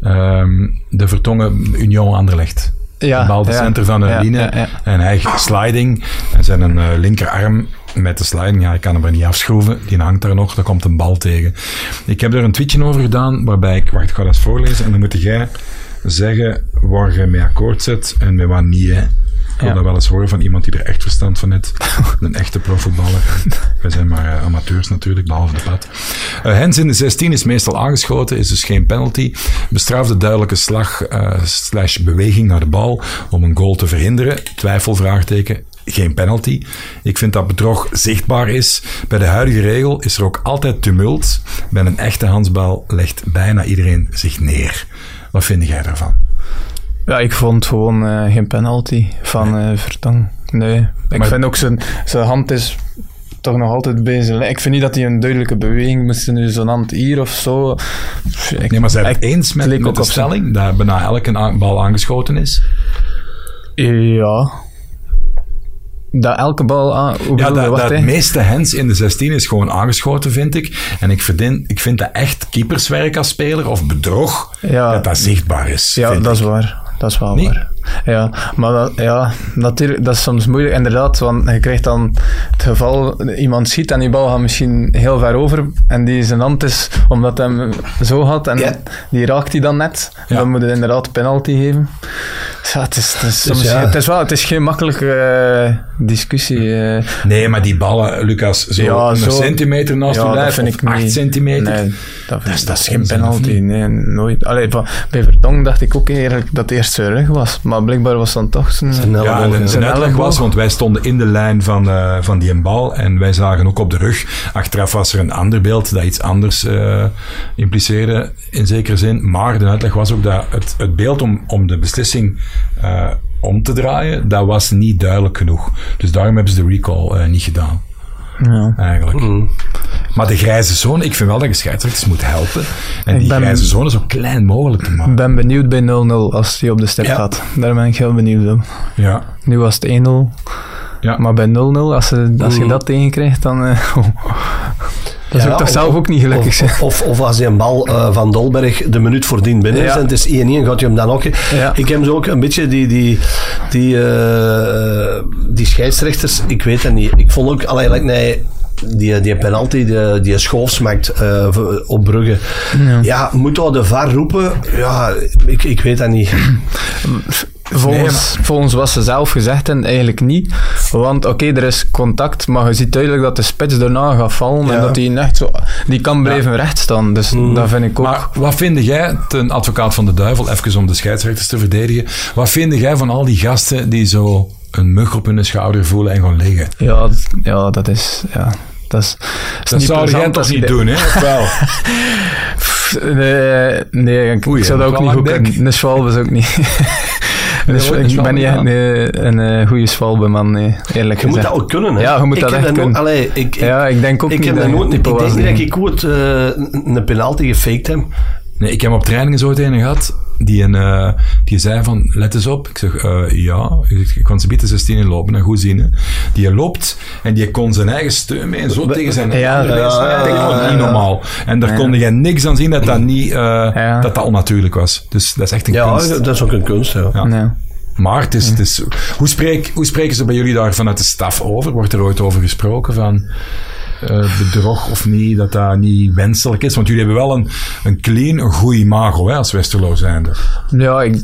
Speaker 1: Ehm, de vertongen Union Anderlecht.
Speaker 3: Ja,
Speaker 1: de bal de
Speaker 3: ja.
Speaker 1: center van de
Speaker 3: Ja,
Speaker 1: line
Speaker 3: ja, ja.
Speaker 1: en hij sliding en zijn een eh, linkerarm met de sliding, ja, ik kan hem er niet afschroeven, die hangt daar nog, daar komt een bal tegen. Ik heb er een tweetje over gedaan, waarbij ik, wacht, ik ga dat eens voorlezen en dan moet jij zeggen waar je mee akkoord zet en met wat niet, hè. Ik wil
Speaker 3: Ja.
Speaker 1: dat wel eens horen van iemand die er echt verstand van heeft. Een echte profvoetballer. Wij zijn maar eh, amateurs natuurlijk, behalve de pad. Eh, Hens in de 16 is meestal aangeschoten, is dus geen penalty. Bestraft de duidelijke slag eh, slash beweging naar de bal om een goal te verhinderen. Twijfel, vraagteken. Geen penalty. Ik vind dat bedrog zichtbaar is. Bij de huidige regel is er ook altijd tumult. Bij een echte handsbal legt bijna iedereen zich neer. Wat vind jij daarvan?
Speaker 3: Ja, ik vond gewoon eh, geen penalty van eh Vertong. Nee. Ik
Speaker 1: Maar-
Speaker 3: vind ook zijn, zijn hand is toch nog altijd bezig. Ik vind niet dat hij een duidelijke beweging moest nu zo'n hand hier of zo. Ik,
Speaker 1: Nee, maar zijn het eens met, de
Speaker 3: zijn-
Speaker 1: stelling dat bijna elke bal aangeschoten is?
Speaker 3: Ja. Dat elke bal aan... Hoe
Speaker 1: Ja, dat, dat het meeste hens in de 16 is gewoon aangeschoten, vind ik. En ik vind, ik vind dat echt keeperswerk als speler of bedrog,
Speaker 3: Ja.
Speaker 1: dat dat zichtbaar is.
Speaker 3: Ja, dat is waar. Dat is wel waar. Ja, maar dat, ja, natuurlijk, dat is soms moeilijk, inderdaad, want je krijgt dan het geval, iemand schiet en die bal gaat misschien heel ver over en die zijn hand is, omdat hij hem zo had en die raakt hij dan net,
Speaker 1: Ja.
Speaker 3: dan moet je inderdaad penalty geven. Dus ja, het is, het is, soms,
Speaker 2: ja.
Speaker 3: het is, wel, het is geen makkelijke eh, discussie. eh.
Speaker 1: Nee, maar die ballen, Lucas, zo
Speaker 3: Ja,
Speaker 1: een
Speaker 3: zo-
Speaker 1: centimeter naast
Speaker 3: Ja,
Speaker 1: je lijf,
Speaker 3: vind
Speaker 1: of
Speaker 3: ik
Speaker 1: acht
Speaker 3: niet.
Speaker 1: centimeter.
Speaker 3: Nee, dat,
Speaker 1: Dat is
Speaker 3: dat is geen penalty. Nee, nooit. Allee, bij Vertong dacht ik ook eigenlijk dat het eerst zijn rug was. Maar blijkbaar was dan toch zijn...
Speaker 2: Zijn elleboog,
Speaker 1: Ja,
Speaker 3: Zijn
Speaker 1: uitleg
Speaker 3: elleboog.
Speaker 1: was, want wij stonden in de lijn van, eh, van die bal en wij zagen ook op de rug. Achteraf was er een ander beeld dat iets anders eh, impliceerde, in zekere zin. Maar de uitleg was ook dat het, het beeld om, om de beslissing eh, om te draaien, dat was niet duidelijk genoeg. Dus daarom hebben ze de recall eh, niet gedaan.
Speaker 3: Ja.
Speaker 1: Eigenlijk.
Speaker 2: Mm.
Speaker 1: Maar de grijze zone, ik vind wel dat je scheidsrechters moet helpen. En
Speaker 3: Ik
Speaker 1: die
Speaker 3: ben-
Speaker 1: grijze zone zo klein mogelijk te
Speaker 3: Ik
Speaker 1: maken.
Speaker 3: ben benieuwd bij 0-0 als die op de step
Speaker 2: Ja.
Speaker 3: gaat. Daar ben ik heel benieuwd op.
Speaker 1: Ja.
Speaker 3: Nu was het 1-0.
Speaker 1: Ja.
Speaker 3: Maar bij 0-0, als, ze, als je
Speaker 2: Mm.
Speaker 3: dat tegenkrijgt, dan... eh, dat zou
Speaker 2: Ja,
Speaker 3: ik toch
Speaker 2: of-
Speaker 3: zelf ook niet gelukkig zijn.
Speaker 2: Of, of, of als hij een bal eh, van Dolberg de minuut voordien binnen is
Speaker 3: Ja.
Speaker 2: en het is 1-1, gaat je hem dan ook...
Speaker 3: Ja.
Speaker 2: Ik heb zo ook een beetje die, die, die, eh, die scheidsrechters, ik weet het niet. Ik vond ook, allee, like, nee, die, die penalty, die, die schoofs maakt eh, op Brugge. Ja. moet dat de VAR roepen? Ja, ik, ik weet dat niet.
Speaker 3: Volgens, volgens wat ze zelf gezegd hebben, eigenlijk niet. Want oké, er is contact, maar je ziet duidelijk dat de spits daarna gaat vallen
Speaker 2: Ja.
Speaker 3: en dat hij echt zo... Die kan blijven rechtstaan, dus dat vind ik ook...
Speaker 1: Maar wat vind jij, ten advocaat van de duivel, even om de scheidsrechters te verdedigen, wat vind jij van al die gasten die zo een mug op hun schouder voelen en gaan liggen?
Speaker 3: Ja, ja, dat is... Ja, dat is,
Speaker 1: Dat
Speaker 3: niet
Speaker 1: zou jij
Speaker 3: plezant
Speaker 1: toch niet
Speaker 3: je-
Speaker 1: doen, hè? Of wel?
Speaker 3: Nee, nee ik,
Speaker 1: Oei,
Speaker 3: ik zou dat ook niet goed kunnen. Een schwalbe is ook niet... Een schwa-
Speaker 1: een
Speaker 3: ik ben niet echt een, een, eh, goede schwalbeman, nee, eerlijk
Speaker 2: Je moet
Speaker 3: gezegd.
Speaker 2: dat ook kunnen, hè?
Speaker 3: Ja, je moet
Speaker 2: ik
Speaker 3: dat
Speaker 2: heb
Speaker 3: echt
Speaker 2: nooit-
Speaker 3: kunnen.
Speaker 2: Allee, ik, ik,
Speaker 3: Ja, ik denk ook
Speaker 2: ik
Speaker 3: niet
Speaker 2: heb
Speaker 3: dat je
Speaker 2: nooit...
Speaker 3: type
Speaker 2: Ik denk niet dat ik ooit eh, een penalty gefaked heb.
Speaker 1: Nee, ik heb op trainingen zo een gehad die, een, eh, die zei van, let eens op. Ik zeg, eh, ja, ik, kan ze bieden 16 in lopen, en goed zien. Hè. Die loopt en die kon zijn eigen steun mee en zo tegen zijn
Speaker 3: Ja,
Speaker 1: andere
Speaker 2: ja,
Speaker 1: mensen.
Speaker 2: ja,
Speaker 1: Dat
Speaker 2: ja, ja,
Speaker 1: niet
Speaker 2: ja.
Speaker 1: normaal. En daar kon je niks aan zien dat dat niet, eh,
Speaker 3: Ja.
Speaker 1: dat dat onnatuurlijk was. Dus dat is echt een
Speaker 2: Ja,
Speaker 1: kunst.
Speaker 2: dat is ook een kunst, ja.
Speaker 1: Ja. Maar het is, het is, hoe, spreek, hoe spreken ze bij jullie daar vanuit de staf over? Wordt er ooit over gesproken van eh, bedrog of niet, dat dat niet wenselijk is? Want jullie hebben wel een, een clean, een goede imago hè, als Westerlo zijnde.
Speaker 3: Ja, ik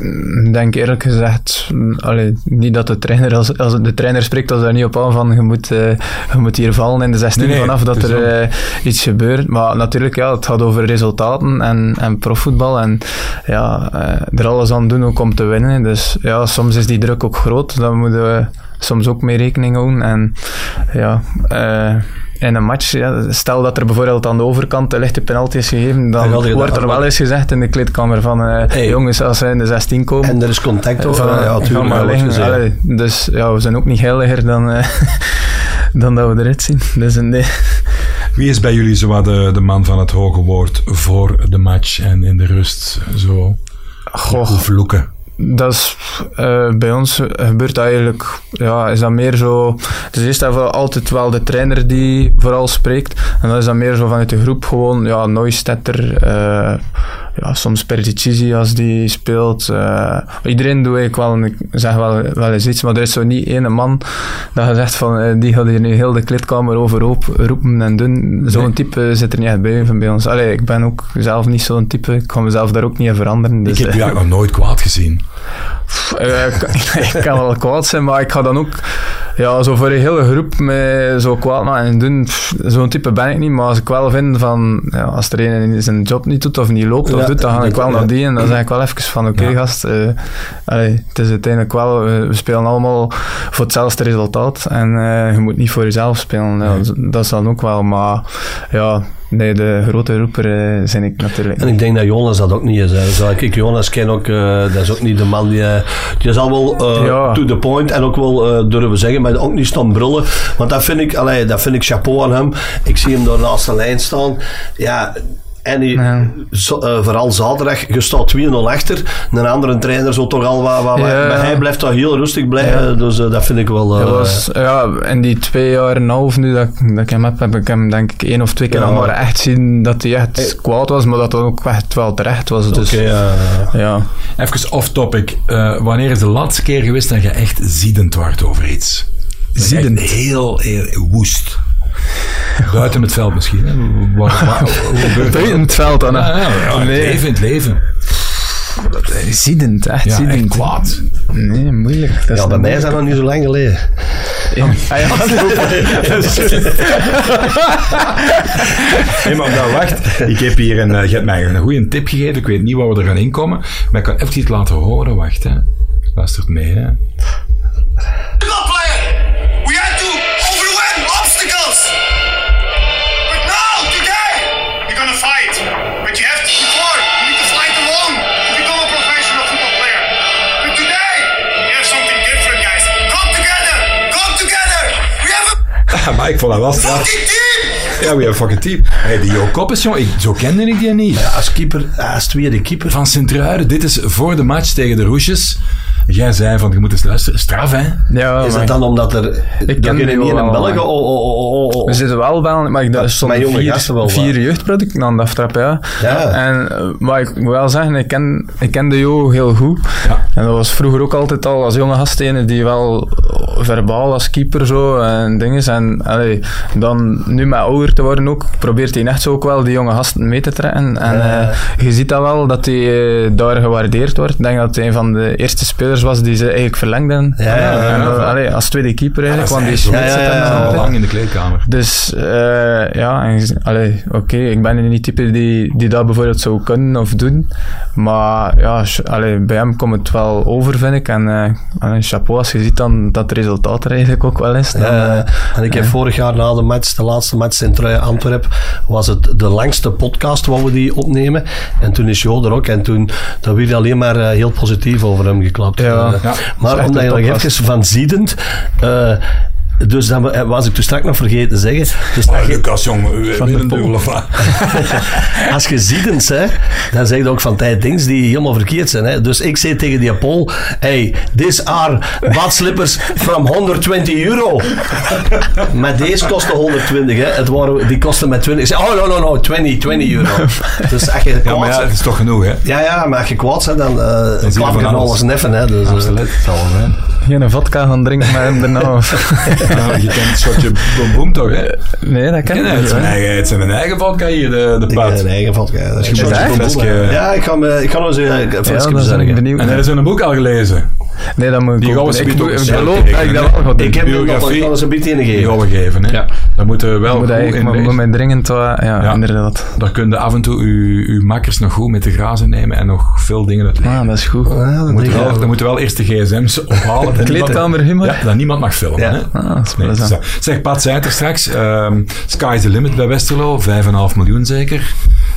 Speaker 3: denk eerlijk gezegd, mm, allee, niet dat de trainer, als, als de trainer spreekt, als daar niet op aan van je moet, eh, je moet hier vallen in de 16
Speaker 1: Nee, nee,
Speaker 3: vanaf dat er eh, iets gebeurt. Maar natuurlijk, ja, het gaat over resultaten en, en profvoetbal en ja, er alles aan doen ook om te winnen. Dus ja, soms is die druk ook groot, daar moeten we soms ook mee rekening houden. En ja, in een match, ja, stel dat er bijvoorbeeld aan de overkant de lichte penalty is gegeven,
Speaker 2: Dan
Speaker 3: wordt er wel eens gezegd in de kleedkamer van eh,
Speaker 2: Hey.
Speaker 3: jongens, als zij in de 16 komen,
Speaker 2: En er is contact over.
Speaker 3: van,
Speaker 2: ja.
Speaker 3: Allee, dus ja, we zijn ook niet heiliger dan, eh, dan dat we eruit zien. Dus nee.
Speaker 1: Wie is bij jullie zo wat de, de man van het hoge woord voor de match en in de rust zo
Speaker 3: Goh,
Speaker 1: vloeken?
Speaker 3: Dat is, eh, bij ons gebeurt dat eigenlijk, ja, is dat meer zo, is eerst en vooral altijd wel de trainer die vooral spreekt, en dan is dat meer zo vanuit de groep gewoon, ja, Neustetter, eh ja, soms Perticici als die speelt, eh, iedereen doet eigenlijk wel, ik zeg wel, wel eens iets, maar er is zo niet ene man dat je zegt van, eh, die gaat hier nu heel de kleedkamer overhoop roepen en doen, zo'n
Speaker 1: Nee.
Speaker 3: type zit er niet echt bij van bij ons. Allee, ik ben ook zelf niet zo'n type, ik ga mezelf daar ook niet in veranderen. Dus,
Speaker 1: Ik heb
Speaker 3: eh,
Speaker 1: je eigenlijk nog nooit kwaad gezien.
Speaker 3: eh, ik, ik kan wel kwaad zijn, maar ik ga dan ook ja, zo voor een hele groep zo kwaad maken en doen. Zo'n type ben ik niet, maar als ik wel vind van ja, als er een zijn job niet doet of niet loopt of doet, dan ga ik wel naar die en dan zeg ik wel even van oké gast, eh, allee, het is uiteindelijk wel, we, we spelen allemaal voor hetzelfde resultaat en eh, je moet niet voor jezelf spelen. Dat is dan ook wel, maar ja, nee, de grote roeper eh, ben ik natuurlijk
Speaker 2: En ik denk dat Jonas dat ook niet is. Hè. Ik Jonas ken ook, eh, dat is ook niet de man die... eh, die zal wel eh,
Speaker 3: Ja.
Speaker 2: to the point en ook wel eh, durven zeggen, maar ook niet staan brullen. Want dat vind ik, allee, dat vind ik chapeau aan hem. Ik zie hem daar naast de lijn staan. Ja... En die,
Speaker 3: Ja.
Speaker 2: zo- eh, vooral zaterdag, je staat 2-0 achter. Een andere trainer zo toch al wat... wat, wat-
Speaker 3: Ja.
Speaker 2: Maar hij blijft toch heel rustig blijven. Dus eh, dat vind ik wel... eh,
Speaker 3: was, ja, in die twee jaar en een half nu dat, ik- dat ik hem heb, heb ik hem denk ik één of twee keer maar echt zien dat hij echt kwaad was, maar dat dat ook echt wel terecht was. Dus,
Speaker 2: Oké, ja.
Speaker 3: ja.
Speaker 1: Even off-topic. Eh, wanneer is de laatste keer geweest dat je echt ziedend wordt over iets?
Speaker 3: Ziedend?
Speaker 1: Heel, heel woest. Buiten het veld misschien. Hè? Waar, waar?
Speaker 3: Buiten het veld dan. hè.
Speaker 1: Ja, ja, ja, in het
Speaker 3: nee,
Speaker 1: leven, in het leven.
Speaker 3: ziedend, echt
Speaker 1: Ja,
Speaker 3: ziedend.
Speaker 1: echt kwaad.
Speaker 3: Nee, moeilijk. Dat
Speaker 2: ja, bij mij is dat nog niet zo lang geleden.
Speaker 3: Ja. Ah, ja.
Speaker 1: Hé, maar dan wacht. Ik heb hier een, eh, je hebt mij een goede tip gegeven. Ik weet niet waar we er gaan inkomen. Maar ik kan even iets laten horen. Wacht, hè. Luistert mee, hè.
Speaker 5: A
Speaker 1: maar ik vond dat wel straf.
Speaker 5: fucking team.
Speaker 1: Ja, we hebben fucking team. Hey, die Jo Koppes, jong, ik, zo kende ik die niet.
Speaker 2: Als keeper, als tweede keeper.
Speaker 1: Van Sint-Truiden, dit is voor de match tegen de Roesjes. Jij zei van, je moet eens luisteren. Straf, hè?
Speaker 3: Ja,
Speaker 2: Is dat dan omdat er...
Speaker 3: ken
Speaker 2: dat je
Speaker 3: die
Speaker 2: niet in België... Oh, oh, oh, oh, oh.
Speaker 3: We zitten wel wel, maar ik dat soms vier,
Speaker 2: gasten wel,
Speaker 3: vier jeugdproducten aan de aftrap, ja.
Speaker 2: Ja.
Speaker 3: En, eh, maar ik moet wel zeggen, ik, ken, ik kende Jo heel goed.
Speaker 1: Ja.
Speaker 3: En dat was vroeger ook altijd al als jonge gast ene die wel verbaal als keeper zo en dingen. En allee, dan nu met ouder te worden ook, probeert hij echt zo ook wel die jonge gasten mee te trekken. En
Speaker 2: Ja.
Speaker 3: eh, je ziet dat wel, dat hij eh, daar gewaardeerd wordt. Ik denk dat hij een van de eerste spelers was die ze eigenlijk verlengden.
Speaker 2: Ja, ja, ja,
Speaker 3: En,
Speaker 1: ja.
Speaker 3: allee, als tweede keeper eigenlijk, want die Schmidt zit
Speaker 2: ja.
Speaker 1: Al lang in de kleedkamer.
Speaker 3: Dus eh, ja, oké, ik ben niet type die, die dat bijvoorbeeld zou kunnen of doen. Maar ja, allee, bij hem komt het wel over, vind ik. En, eh, en chapeau, als je ziet dan dat het resultaat er eigenlijk ook wel is. Dan,
Speaker 2: Eh,
Speaker 3: eh,
Speaker 2: en ik heb vorig jaar na de match, de laatste match in Truij Antwerp, was het de langste podcast waar we die opnemen. En toen is Jo er ook. En toen dat werd alleen maar eh, heel positief over hem geklapt.
Speaker 3: Ja.
Speaker 1: Ja,
Speaker 2: maar omdat je
Speaker 3: een
Speaker 2: nog even van ziedend... eh, dus dat wa- was ik toen straks nog vergeten te zeggen. Dus dat je-
Speaker 1: Lucas,
Speaker 3: Van de
Speaker 1: of wat?
Speaker 2: als je ziedend bent, dan zeg je ook van tijd dingen die helemaal verkeerd zijn. Hè. Dus ik zei tegen die Paul, hey, these are badslippers from 120 euro. maar deze kosten 120, hè. Het waren, die kosten met 20. Ik zei, oh no, no, no, 20, 20 euro. Dus als je
Speaker 1: Ja, maar ja, het is toch genoeg, hè?
Speaker 2: ja, ja, maar als je kwaad bent, dan, uh,
Speaker 1: je
Speaker 2: klap
Speaker 1: van
Speaker 2: je
Speaker 1: alles.
Speaker 2: alles neffen. Hè. Dus, eh,
Speaker 1: Absoluut, het zal wel zijn.
Speaker 3: Geen vodka gaan drinken met hem daarna.
Speaker 1: Ja, je kent het shotje boom toch, hè?
Speaker 3: nee, dat kan
Speaker 1: Ja,
Speaker 3: ik
Speaker 1: het
Speaker 3: niet.
Speaker 1: het zijn een eigen vodka hier, de, de pad.
Speaker 2: heb een eigen vodka. Dat is gewoon een. Ja, ik ga, me, ik ga nog eens een
Speaker 3: Ja,
Speaker 2: flesje
Speaker 3: dat ben ik benieuwd.
Speaker 1: En hij is een boek al gelezen.
Speaker 3: Nee, dat moet ik
Speaker 1: Die gaan we.
Speaker 3: Ik, geloof dat ik dat wel ga doen.
Speaker 2: Ik heb nu nog
Speaker 1: biografie.
Speaker 2: alles een beetje
Speaker 1: Die gaan we geven, hè?
Speaker 2: Ja.
Speaker 1: Dat moeten we wel
Speaker 3: moet
Speaker 1: goed
Speaker 3: eigenlijk moet, moet
Speaker 1: inlezen.
Speaker 3: mij dringend, ja,
Speaker 1: Ja.
Speaker 3: inderdaad.
Speaker 1: Daar kun je af en toe uw, uw makkers nog goed met de grazen nemen en nog veel dingen uit
Speaker 3: Ah, dat is goed.
Speaker 2: Ja, dat
Speaker 1: Dan moeten
Speaker 2: ik
Speaker 1: we wel,
Speaker 2: wel.
Speaker 1: dan moeten we wel eerst de gsm's ophalen. Dat niemand-
Speaker 3: Kleedkamerhumor?
Speaker 1: Ja, dat niemand mag filmen.
Speaker 2: Ja.
Speaker 1: Hè?
Speaker 3: Ah, dat is
Speaker 1: Nee. Zeg, Pat zei het er straks. ehm sky's the limit bij Westerlo. 5,5 miljoen zeker.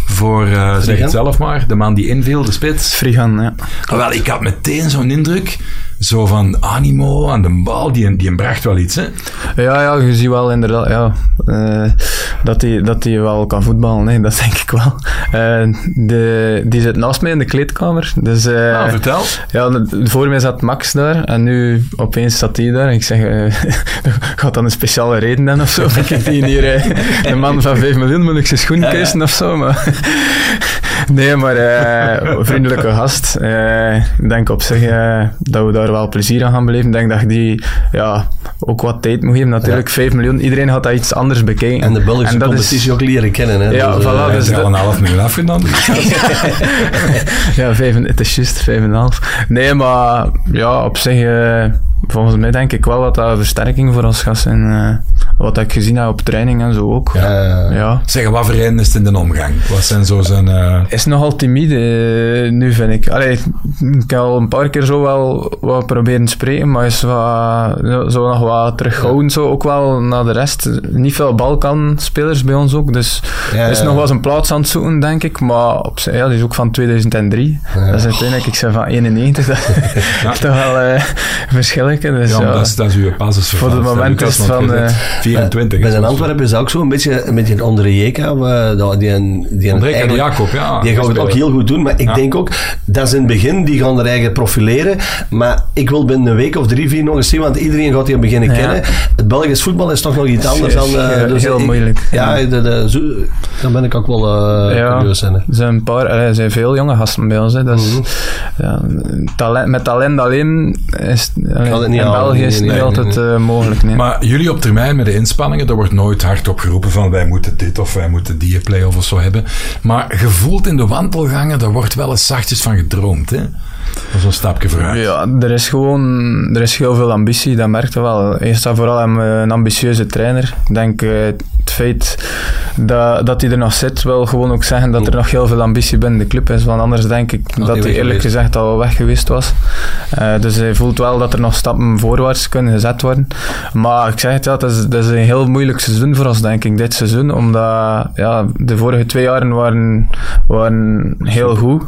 Speaker 1: Voor, eh zeg het zelf maar, de man die inviel, de spits.
Speaker 3: Frigan, ja.
Speaker 1: Ah, Wel, ik had meteen zo'n indruk. Zo van animo aan de bal. Die, die bracht wel iets, hè?
Speaker 3: Ja, ja, je ziet wel inderdaad ja, eh, dat hij dat die wel kan voetballen. Nee, dat denk ik wel. Eh, de, die zit naast mij in de kleedkamer. Dus,
Speaker 1: Nou, vertel.
Speaker 3: ja, voor mij zat Max daar en nu opeens zat hij daar. En ik zeg, gaat dan een speciale reden dan of zo? Ik die hier een man van 5 miljoen, moet ik zijn schoen of zo? Maar, nee, maar eh, vriendelijke gast. Eh, ik denk op zich eh, dat we daar wel plezier aan gaan beleven. Ik denk dat je die ja, ook wat tijd moet geven. Natuurlijk, 5 miljoen, iedereen had dat iets anders bekijken.
Speaker 2: En de Belgische
Speaker 3: dat is-
Speaker 2: competitie ook leren kennen. Hè.
Speaker 3: Ja,
Speaker 2: Dus,
Speaker 3: voilà, dus
Speaker 1: is al
Speaker 3: dat-
Speaker 1: een half miljoen afgedaan.
Speaker 3: ja, vijf, het is juist 5,5. Nee, maar ja, op zich, eh, volgens mij denk ik wel dat dat een versterking voor ons gaat zijn. eh, wat ik gezien heb op training en zo ook.
Speaker 2: Ja.
Speaker 3: ja.
Speaker 1: Zeg, wat voor is het in de omgang? Wat zijn zo zijn... eh,
Speaker 3: is nogal timide eh, nu, vind ik. Allee, ik heb al een paar keer zo wel wat proberen te spreken, maar is wat, zo- nog wat terughoudend, zo ook wel naar de rest. Niet veel Balkan-spelers bij ons ook, dus
Speaker 2: Ja,
Speaker 3: is nog wel zijn plaats aan het zoeken, denk ik. Maar op zich, ja, die is ook van 2003. Dat is uiteindelijk, ik zei van 91, dat is toch wel eh verschilletje. Dus,
Speaker 1: ja, dat is, dat is uw basis.
Speaker 3: Voor het moment is het van, eh,
Speaker 1: 24.
Speaker 2: Bij zijn. Antwerpen is dat ook zo een beetje, een beetje een André Jeka. we- dat- Die, een- die een
Speaker 1: Jacob, ja.
Speaker 2: Die gaan het ook heel goed doen, maar ik
Speaker 1: Ja.
Speaker 2: denk ook, dat is in het begin, die gaan er eigen profileren. Maar ik wil binnen een week of drie, vier nog eens zien, want iedereen gaat die beginnen
Speaker 3: Ja.
Speaker 2: kennen. Het Belgisch voetbal is toch nog iets anders dan... eh,
Speaker 3: Heel- heel
Speaker 2: ik-
Speaker 3: moeilijk.
Speaker 2: Ja, de, de, zo, dan ben ik ook wel eh
Speaker 3: Ja.
Speaker 2: curieus in. hè.
Speaker 3: Er zijn een paar, er zijn veel jonge gasten bij ons. Hè. Dat is,
Speaker 2: Mhm.
Speaker 3: ja, talent, met talent alleen is allee, in België
Speaker 2: nee,
Speaker 3: is het
Speaker 2: nee,
Speaker 3: niet
Speaker 2: nee,
Speaker 3: altijd eh, mogelijk. Nee.
Speaker 1: Maar jullie op termijn met inspanningen, er wordt nooit hard op geroepen van wij moeten dit of wij moeten die play-off of zo hebben. Maar gevoeld in de wandelgangen, daar wordt wel eens zachtjes van gedroomd. Hè? Dat is een stapje vooruit.
Speaker 3: Ja, er is gewoon er is heel veel ambitie, dat merkte wel. Eerst en vooral hebben we een ambitieuze trainer. Ik denk eh, het feit dat, dat hij er nog zit, wil gewoon ook zeggen dat er nog heel veel ambitie binnen de club is. Want anders denk ik dat,
Speaker 2: hij
Speaker 3: eerlijk
Speaker 2: geweest.
Speaker 3: gezegd al weg geweest was. Eh, dus hij voelt wel dat er nog stappen voorwaarts kunnen gezet worden. Maar ik zeg het, ja, het is, is een heel moeilijk seizoen voor ons, denk ik, dit seizoen. Omdat ja, de vorige twee jaren waren, waren heel goed.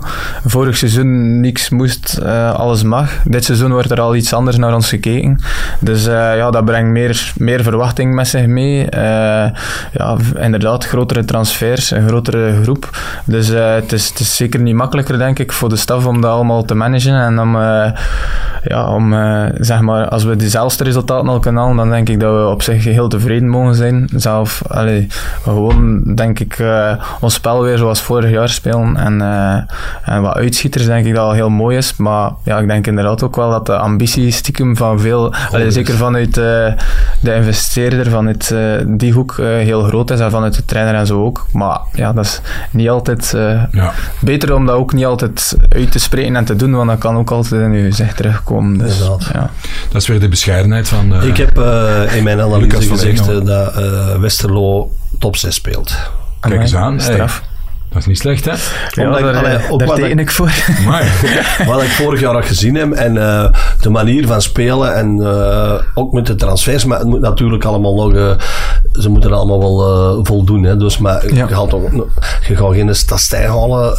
Speaker 3: Vorig seizoen niks eh, alles mag. Dit seizoen wordt er al iets anders naar ons gekeken. Dus eh, ja, dat brengt meer, meer verwachting met zich mee. Eh, ja, inderdaad, grotere transfers, een grotere groep. Dus het, is, het is zeker niet makkelijker, denk ik, voor de staf om dat allemaal te managen. En om, ja, om zeg maar, als we diezelfde resultaten al kunnen halen, dan denk ik dat we op zich heel tevreden mogen zijn. Zelf, allee, gewoon, denk ik, ons spel weer zoals vorig jaar spelen. En, en wat uitschieters, denk ik dat al heel mooi is. Maar ja, ik denk inderdaad ook wel dat de ambitie stiekem van veel, allee, zeker vanuit, eh, de investeerder vanuit eh, die hoek eh, heel groot is en vanuit de trainer en zo ook. Maar ja, dat is niet altijd eh,
Speaker 1: Ja.
Speaker 3: beter om dat ook niet altijd uit te spreken en te doen, want dat kan ook altijd in je gezicht terugkomen. Dus,
Speaker 2: Inderdaad.
Speaker 3: ja.
Speaker 1: Dat is weer de bescheidenheid van... eh,
Speaker 2: Ik heb eh, in mijn analyse gezegd dat eh, Westerlo top 6 speelt.
Speaker 1: Kijk eens aan. Hey,
Speaker 3: Straf.
Speaker 1: Dat is niet slecht, hè?
Speaker 3: Ja,
Speaker 2: Omdat ik-
Speaker 3: daar,
Speaker 2: allee, ook
Speaker 3: daar
Speaker 2: wat ik-
Speaker 3: teken ik voor.
Speaker 1: Maar,
Speaker 2: Wat ik vorig jaar had gezien heb en eh, de manier van spelen en eh, ook met de transfers, maar het moet natuurlijk allemaal nog, eh, ze moeten er allemaal wel eh, voldoen. Hè, dus, maar
Speaker 3: Ja.
Speaker 2: je, gaat je gaat geen stastij halen.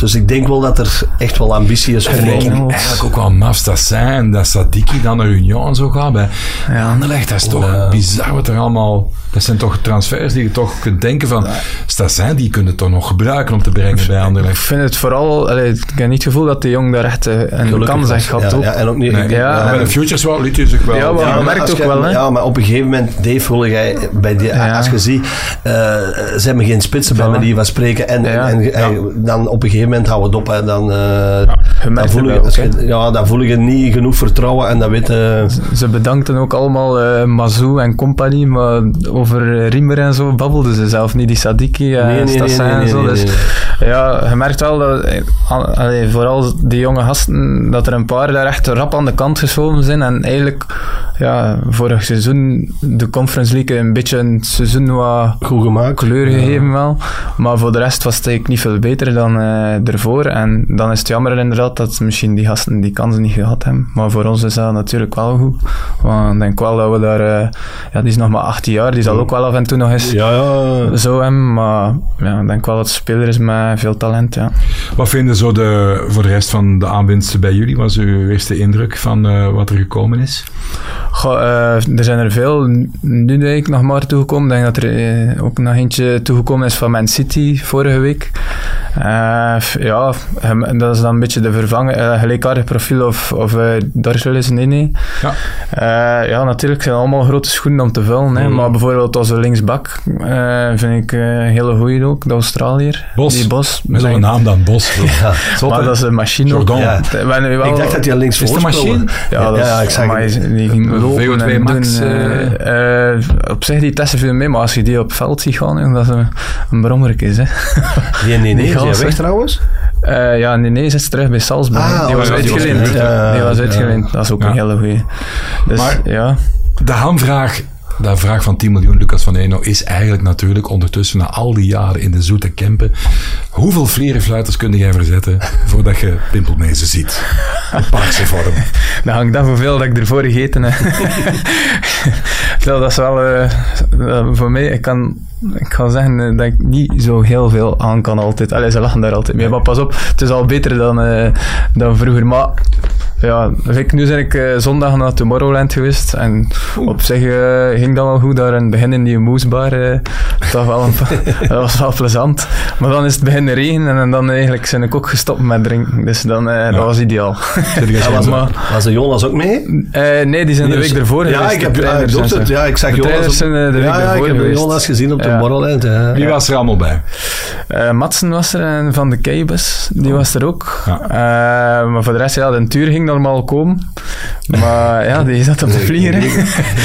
Speaker 2: Eh, dus ik denk wel dat er echt wel ambitie is.
Speaker 1: en ik
Speaker 3: Ja.
Speaker 1: eigenlijk ook wel maf dat zijn en dat Sadiki dan naar Union zo gaat bij
Speaker 3: Ja.
Speaker 1: Anderlecht. Dat is toch
Speaker 2: Ja.
Speaker 1: bizar wat er allemaal... Dat zijn toch transfers die je toch kunt denken van... Stassin, die kunnen toch nog gebruiken om te brengen bij
Speaker 3: Ik
Speaker 1: Anderlecht.
Speaker 3: vind het vooral, allee, ik heb niet het gevoel dat de jong daar echt eh, een kans gehad.
Speaker 2: ja,
Speaker 3: ook.
Speaker 2: ja, en ook niet,
Speaker 1: Nee.
Speaker 2: ik-
Speaker 3: Ja,
Speaker 2: ja,
Speaker 1: bij de Futures wel, liet je zich wel...
Speaker 3: Ja, maar-
Speaker 2: Ja,
Speaker 3: je merkt ook
Speaker 2: je-
Speaker 3: wel, hè?
Speaker 2: Ja, maar op een gegeven moment, Dave, voel jij bij die,
Speaker 3: Ja.
Speaker 2: als je ziet, eh, ze hebben geen spitsen bij manier van spreken. En,
Speaker 3: Ja.
Speaker 2: en, en dan op een gegeven moment houden we het op. Dan, eh, dan,
Speaker 3: merkt
Speaker 2: voel
Speaker 3: het
Speaker 2: je,
Speaker 3: ook,
Speaker 2: ja, dan voel niet genoeg vertrouwen. En dan weet je...
Speaker 3: Ze bedankten ook allemaal eh Mazou en compagnie, maar over Riemer en zo babbelden ze zelf niet. Die Sadiki en
Speaker 2: Nee, nee, nee,
Speaker 3: Stassin
Speaker 2: nee,
Speaker 3: en zo. dus ja, je merkt wel dat, eh, allee, vooral die jonge gasten, dat er een paar daar echt rap aan de kant geschoven zijn. En eigenlijk, ja, vorig seizoen, de Conference League, een beetje een seizoen wat
Speaker 2: Goed gemaakt.
Speaker 3: kleur gegeven wel. Maar voor de rest was het eigenlijk niet veel beter dan eh ervoor. En dan is het jammer inderdaad dat misschien die gasten die kansen niet gehad hebben. Maar voor ons is dat natuurlijk wel goed. Want ik denk wel dat we daar... eh, ja, die is nog maar 18 jaar. Die zal ook wel af en toe nog eens
Speaker 2: Ja, ja.
Speaker 3: zo hebben. Maar ja, ik denk wel dat het speler is met veel talent, ja.
Speaker 1: Wat vinden zo de, voor de rest van de aanwinsten bij jullie? Wat is uw eerste indruk van eh, wat er gekomen is?
Speaker 3: Goh, eh, er zijn er veel nu denk ik nog maar toegekomen. Ik denk dat er ook nog eentje toegekomen is van Man City vorige week. Ja, hem- dat is dan een beetje de vervanger, eh, gelijkaardig profiel of, of uh, Dargelis Nene.
Speaker 1: Ja.
Speaker 3: Eh, ja, natuurlijk zijn allemaal grote schoenen om te vullen. Hè. Maar bijvoorbeeld onze linksbak eh, vind ik eh, een hele goeie ook, de Australiër.
Speaker 1: Bos.
Speaker 3: Die Bos.
Speaker 1: Met zo'n naam dan, Bos.
Speaker 2: Ja.
Speaker 1: Zot,
Speaker 3: Maar dat is een machine. ook.
Speaker 1: Jordan.
Speaker 2: Ja.
Speaker 3: Wel-
Speaker 2: Ik dacht dat hij links
Speaker 1: Is de
Speaker 2: voor speelde.
Speaker 1: machine?
Speaker 3: ja, dat
Speaker 2: ja,
Speaker 3: is,
Speaker 2: ik
Speaker 3: amai,
Speaker 2: het.
Speaker 3: die ging
Speaker 1: Een
Speaker 3: lopen
Speaker 1: VO2
Speaker 3: en
Speaker 1: max,
Speaker 3: doen, eh, eh, op zich die testen veel mee, maar als je die op veld ziet gaan, dat is een, een brommerk is. Hè.
Speaker 2: Nee, nee, nee.
Speaker 3: Die gasten.
Speaker 2: weg trouwens?
Speaker 3: Eh, ja, nee, nee, ze is terug bij Salzburg.
Speaker 2: Ah,
Speaker 3: die was
Speaker 2: oh, die was
Speaker 3: uitgeleend. die was uitgeleend. Dat is ook
Speaker 1: Ja.
Speaker 3: een hele goeie. Dus,
Speaker 1: Maar-
Speaker 3: ja.
Speaker 1: De hamvraag, de vraag van 10 miljoen, Lucas van Eno, is eigenlijk natuurlijk ondertussen na al die jaren in de zoete Kempen. Hoeveel vlerenfluiters kun jij verzetten voordat je pimpelmezen ziet? In paarse vorm.
Speaker 3: Dan hangt dat hoeveel dat ik ervoor gegeten heb. Dat is wel eh, voor mij, ik kan, ik kan zeggen eh, dat ik niet zo heel veel aan kan altijd. Allee, ze lachen daar altijd mee, maar pas op, het is al beter dan, eh, dan vroeger. Maar ja, nu ben ik eh, zondag naar Tomorrowland geweest en op zich eh, ging dat wel goed. Daar in het begin in die moesbar, wel een, dat was wel plezant. Maar dan is het beginnen regenen en dan eigenlijk ben ik ook gestopt met drinken. Dus dan, dat was ideaal.
Speaker 2: Ja, was,
Speaker 3: Maar-
Speaker 2: was de Jonas ook mee?
Speaker 3: Nee, die zijn de week ervoor
Speaker 2: Ja,
Speaker 3: geweest,
Speaker 2: ik heb, ja,
Speaker 3: trainers
Speaker 2: ik het. Ja, ik zag Jonas. op-
Speaker 3: zijn de week
Speaker 2: ja, ja,
Speaker 3: ervoor
Speaker 2: ik heb
Speaker 3: geweest.
Speaker 2: Jonas gezien op
Speaker 3: Ja.
Speaker 2: Ja.
Speaker 1: Wie was er allemaal bij?
Speaker 3: Matsen was er en Van de Keibus, die was er ook.
Speaker 1: Ja.
Speaker 3: Maar voor de rest, ja, de tuur ging normaal komen. Maar ja, die zat op de vlieger.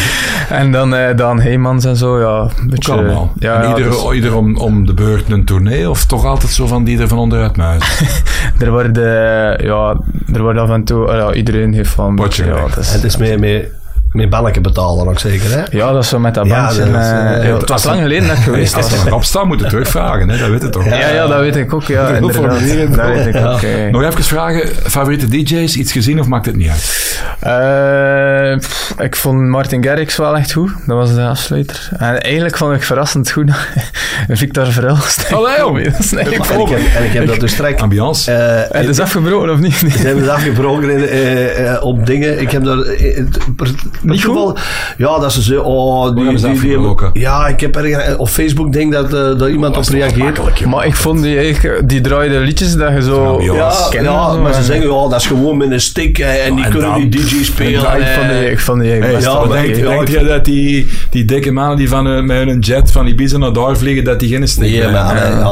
Speaker 3: en dan eh Dan Heymans en zo, ja. Een
Speaker 1: Ook
Speaker 3: beetje,
Speaker 1: allemaal.
Speaker 3: Ja,
Speaker 1: En ieder,
Speaker 3: dus
Speaker 1: ieder om, om de beurt een tournee of toch altijd zo van die er van onderuit muizen?
Speaker 3: er wordt, eh, ja, er wordt af en toe, eh, ja, iedereen heeft van beetje, ja, dat is-
Speaker 2: En het is mee, mee, met banneken betalen ook zeker, hè?
Speaker 3: ja, dat is zo met dat
Speaker 2: Ja,
Speaker 3: bandje.
Speaker 2: dat is,
Speaker 3: eh,
Speaker 2: eh,
Speaker 3: het was lang geleden net geweest.
Speaker 1: Als
Speaker 3: was-
Speaker 1: ze erop staan, moeten terugvragen, hè? dat weet je toch?
Speaker 3: Ja, ja, dat weet ik ook. Ja. Dat weet ik ook. eh.
Speaker 1: Nog even vragen, favoriete DJ's, iets gezien of maakt het niet uit?
Speaker 3: Eh, pff, ik vond Martin Garrix wel echt goed. Dat was de afsluiter. En eigenlijk vond ik verrassend goed dat Victor Verhulst.
Speaker 1: Allee, joh.
Speaker 3: Dat is eigenlijk
Speaker 2: En ik, heb, en ik heb dat dus.
Speaker 1: Ambiance?
Speaker 2: eh,
Speaker 3: Het is afgebroken of niet?
Speaker 2: Ze hebben het afgebroken in, op dingen. Ik heb daar... eh, eh,
Speaker 3: Niet
Speaker 2: toeval- Ja, dat ze zo... Oh, die, ja, ik heb ergens... eh, Op Facebook denk dat, eh, dat iemand op reageert.
Speaker 3: Maar ik vond die, eigenlijk- die draaide liedjes dat je zo...
Speaker 2: Ja,
Speaker 3: kennen
Speaker 2: ja
Speaker 3: zo,
Speaker 2: maar ze
Speaker 3: en-
Speaker 2: zeggen, ja, dat is gewoon met een stick eh, en die
Speaker 1: en
Speaker 2: kunnen
Speaker 1: dan-
Speaker 2: die DJ spelen.
Speaker 3: Ja, ik
Speaker 2: eh,
Speaker 3: vond die, ik vond die
Speaker 1: Hey,
Speaker 3: best
Speaker 2: ja,
Speaker 3: wel
Speaker 2: maar
Speaker 1: denk, denk je dat die, die dikke mannen die van, hun- met hun jet van Ibiza naar daar vliegen, dat die geen
Speaker 2: maar,
Speaker 1: hebben?
Speaker 2: eh,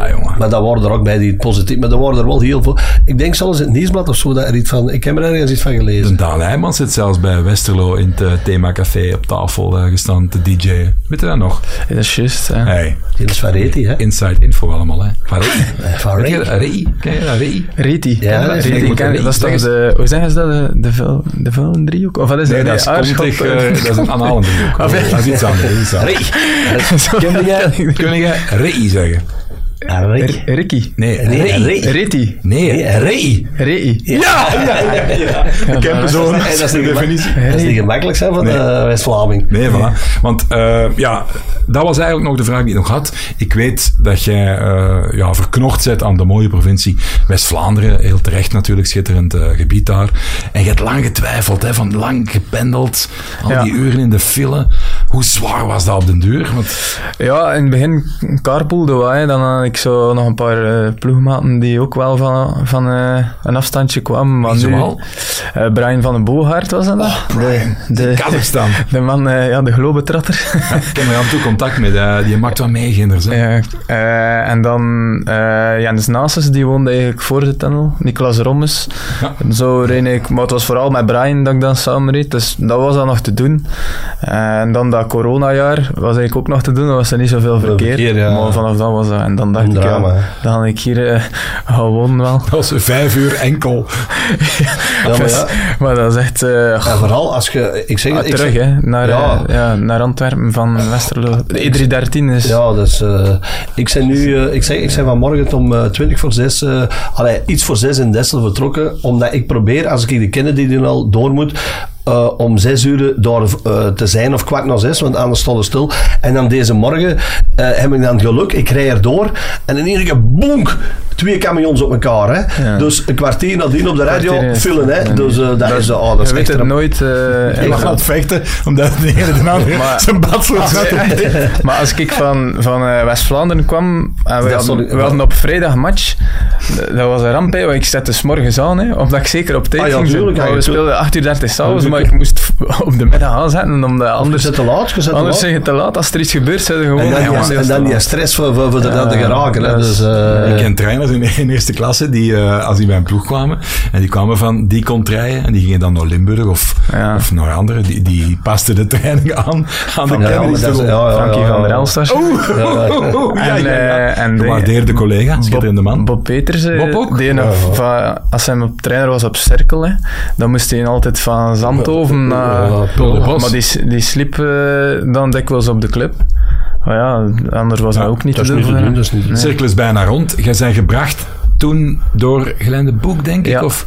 Speaker 1: Ah, jongen.
Speaker 2: maar dat worden er ook bij die positief. Maar er worden er wel heel veel. Ik denk zelfs in het nieuwsblad of zo dat er iets van. Ik heb er ergens iets van
Speaker 1: De
Speaker 2: gelezen.
Speaker 1: Daan Heijmans zit zelfs bij Westerlo zo in het eh, themacafé op tafel eh, gestaan te DJ'en. Weet je dat nog?
Speaker 3: Dat is juist. hè.
Speaker 1: Hey,
Speaker 2: Die is van Reti, hè?
Speaker 1: inside info allemaal, hè. Van Rei.
Speaker 2: Eh,
Speaker 1: je
Speaker 2: Reti.
Speaker 1: dat? Rei? Ken je dat? Rei?
Speaker 3: Reti.
Speaker 2: Ja, dat is
Speaker 3: Reti,
Speaker 1: Reti.
Speaker 3: dat toch de... Hoe zeggen ze dat? De, de, driehoek? Of wat is
Speaker 1: Nee,
Speaker 3: dat?
Speaker 1: dat is,
Speaker 3: Nee,
Speaker 1: dat is een. Dat is iets anders. dat is iets anders.
Speaker 3: Zo
Speaker 1: Kun jij Rei zeggen?
Speaker 2: Ah,
Speaker 3: Ricky.
Speaker 1: Nee,
Speaker 2: Nee,
Speaker 1: Rei.
Speaker 3: Reti.
Speaker 1: Nee, Rei.
Speaker 3: Rei.
Speaker 1: Ja, ja, ja, ja. Ik heb zo'n
Speaker 2: dat is niet gemakkelijk.
Speaker 1: definitie.
Speaker 2: Dat is niet gemakkelijk zijn van de West-Vlaming.
Speaker 1: Nee, voilà. Want eh, ja, dat was eigenlijk nog de vraag die ik nog had. Ik weet dat jij eh, ja, verknocht bent aan de mooie provincie West-Vlaanderen. Heel terecht natuurlijk, schitterend eh, gebied daar. En je hebt lang getwijfeld, hè, van lang gependeld. Al die uren in de file. Hoe zwaar was dat op den duur? Want,
Speaker 3: Ja, in het begin carpoolde wij. Dan had ik zo nog een paar eh, ploegmaten die ook wel van, van eh, een afstandje kwamen. Maar nu, eh, Brian van den Boogaard was dat.
Speaker 1: Oh,
Speaker 3: de, de,
Speaker 1: Kazachstan.
Speaker 3: de man, ja, de globetrotter.
Speaker 1: ik heb er af en toe contact met. die maakt wat mee, kinders. hè.
Speaker 3: Ja, en dan Janis Nasus, die woonde eigenlijk voor de tunnel. Niklas Rommes.
Speaker 1: Ja.
Speaker 3: Zo reed ik, maar het was vooral met Brian dat ik dan samen reed. Dus dat was dan nog te doen. en dan dat coronajaar was eigenlijk ook nog te doen. Dan was er niet zoveel verkeer.
Speaker 2: verkeer, ja.
Speaker 3: Maar vanaf dat was dat. En dan dacht
Speaker 2: Een
Speaker 3: ik,
Speaker 2: drama,
Speaker 3: ja,
Speaker 2: hè.
Speaker 3: dan ga ik hier eh, gewoon wel.
Speaker 1: Dat was vijf uur enkel.
Speaker 2: Ja, maar ja.
Speaker 3: Maar dat is echt... eh,
Speaker 2: En vooral als je... Ik zeg
Speaker 3: ah,
Speaker 2: het, ik
Speaker 3: terug,
Speaker 2: zeg-
Speaker 3: hè. Naar,
Speaker 2: Ja.
Speaker 3: eh, ja, naar Antwerpen van Westerlo. De E313 is...
Speaker 2: Ja, dus eh, ik ben nu, ik, zeg, ik ben vanmorgen om eh 20 voor 6, eh allee, iets voor 6 in Dessel vertrokken, omdat ik probeer, als ik de Kennedy al door moet, eh, om 6 uur daar eh, te zijn, of kwart na 6, want anders stond het stil. En dan deze morgen eh, heb ik dan het geluk, ik rij erdoor en in één keer bonk, twee camions op elkaar. Hè.
Speaker 3: Ja.
Speaker 2: Dus een kwartier nadien op de radio
Speaker 3: Kwartier
Speaker 2: vullen. Hè. Dus dat, is, oh, dat is
Speaker 3: je weet het nooit... eh,
Speaker 1: En we gaan het vechten, omdat de ene de andere
Speaker 3: Maar-
Speaker 1: zijn op
Speaker 3: maar als ik van, van eh, West-Vlaanderen kwam en we, hadden,
Speaker 2: sorry.
Speaker 3: we hadden op vrijdag match, dat was een ramp, hè, want ik zette 's morgens aan, hè, omdat ik zeker op tijd
Speaker 2: Ah, ja,
Speaker 3: ging
Speaker 2: tuurlijk,
Speaker 3: we speelden 8 uur 30 s'avonds, maar ik moest op de middag aanzetten, omdat
Speaker 2: Je
Speaker 3: anders,
Speaker 2: zit te laat, je
Speaker 3: anders
Speaker 2: laat.
Speaker 3: zeg je te laat. Als er iets gebeurt, zijn ze gewoon...
Speaker 2: En dan,
Speaker 3: ja,
Speaker 2: die, en dan die stress voor, voor, voor er te geraken. Dus, eh,
Speaker 1: Ik ken trainers in, in eerste klasse die, eh, als die bij een ploeg kwamen, en die kwamen van die contraien, en die gingen dan naar Limburg of,
Speaker 3: Ja.
Speaker 1: of naar andere, die, die pasten de training aan, aan de
Speaker 2: ja,
Speaker 1: kennis.
Speaker 2: maar dat is- ja, ja,
Speaker 3: Frankie
Speaker 2: ja,
Speaker 3: van der
Speaker 2: ja.
Speaker 3: Elsters.
Speaker 1: ja,
Speaker 3: En,
Speaker 1: ja, ja.
Speaker 3: en de-
Speaker 1: Gewaardeerde collega, schitterende man.
Speaker 3: Bob Peters, eh,
Speaker 1: Bob ook?
Speaker 3: die nog van- als hij op trainer was op cirkel, hè, dan moest hij altijd van Naar...
Speaker 1: Pulderbos.
Speaker 3: maar die, die sliep eh, dan dikwijls op de club. Maar ja, anders was
Speaker 1: Ja,
Speaker 3: dat ook niet
Speaker 2: dat
Speaker 3: te
Speaker 2: is
Speaker 3: doen.
Speaker 2: niet te
Speaker 3: voor
Speaker 2: doen,
Speaker 3: hem.
Speaker 2: dat is niet te doen.
Speaker 1: De cirkel is bijna rond. Jij bent gebracht toen door Glende Boek, denk ik? Of?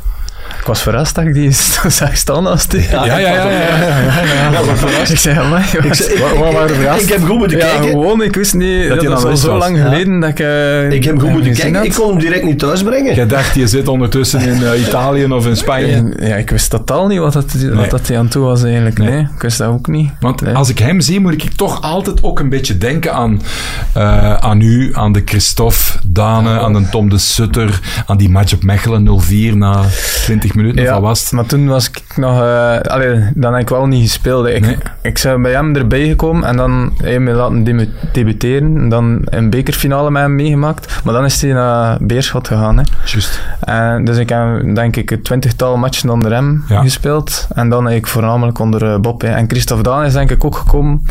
Speaker 3: Ik was verrast dat ik die zag staan als die.
Speaker 1: Ja, ja, ja. ja, ja, ja.
Speaker 3: Ik zei, amai,
Speaker 2: Ik, zeg- ik, ik,
Speaker 1: verrast?
Speaker 2: ik heb goed moeten
Speaker 3: ja,
Speaker 2: kijken.
Speaker 3: gewoon, ik wist niet, dat,
Speaker 1: hij
Speaker 3: was al zo lang
Speaker 2: Ja.
Speaker 3: geleden dat ik... eh,
Speaker 2: Ik heb goed moeten kijken.
Speaker 3: had.
Speaker 2: Ik kon hem direct niet thuis brengen.
Speaker 1: Jij dacht, je zit ondertussen in eh, Italië of in Spanje.
Speaker 3: Ja, ik wist totaal niet wat, dat,
Speaker 1: Nee.
Speaker 3: wat dat hij aan toe was eigenlijk.
Speaker 1: Nee.
Speaker 3: Nee, ik wist dat ook niet.
Speaker 1: Want
Speaker 3: Nee.
Speaker 1: als ik hem zie, moet ik toch altijd ook een beetje denken aan, eh, aan u, aan de Christophe Dane, aan de Tom de Sutter, aan die match op Mechelen 0-4 na 20 minuten. Of wat was het?
Speaker 3: maar toen was ik nog... allee, dan heb ik wel niet gespeeld. Ik,
Speaker 1: Nee.
Speaker 3: ik ben bij hem erbij gekomen en dan heb me laten debuteren. En dan een bekerfinale met hem meegemaakt. Maar dan is hij naar Beerschot gegaan. Hè.
Speaker 1: Juist.
Speaker 3: En dus ik heb denk ik een twintigtal matchen onder hem
Speaker 1: Ja.
Speaker 3: gespeeld. En dan heb ik voornamelijk onder eh, Bob. hè. En Christophe Daan is denk ik ook gekomen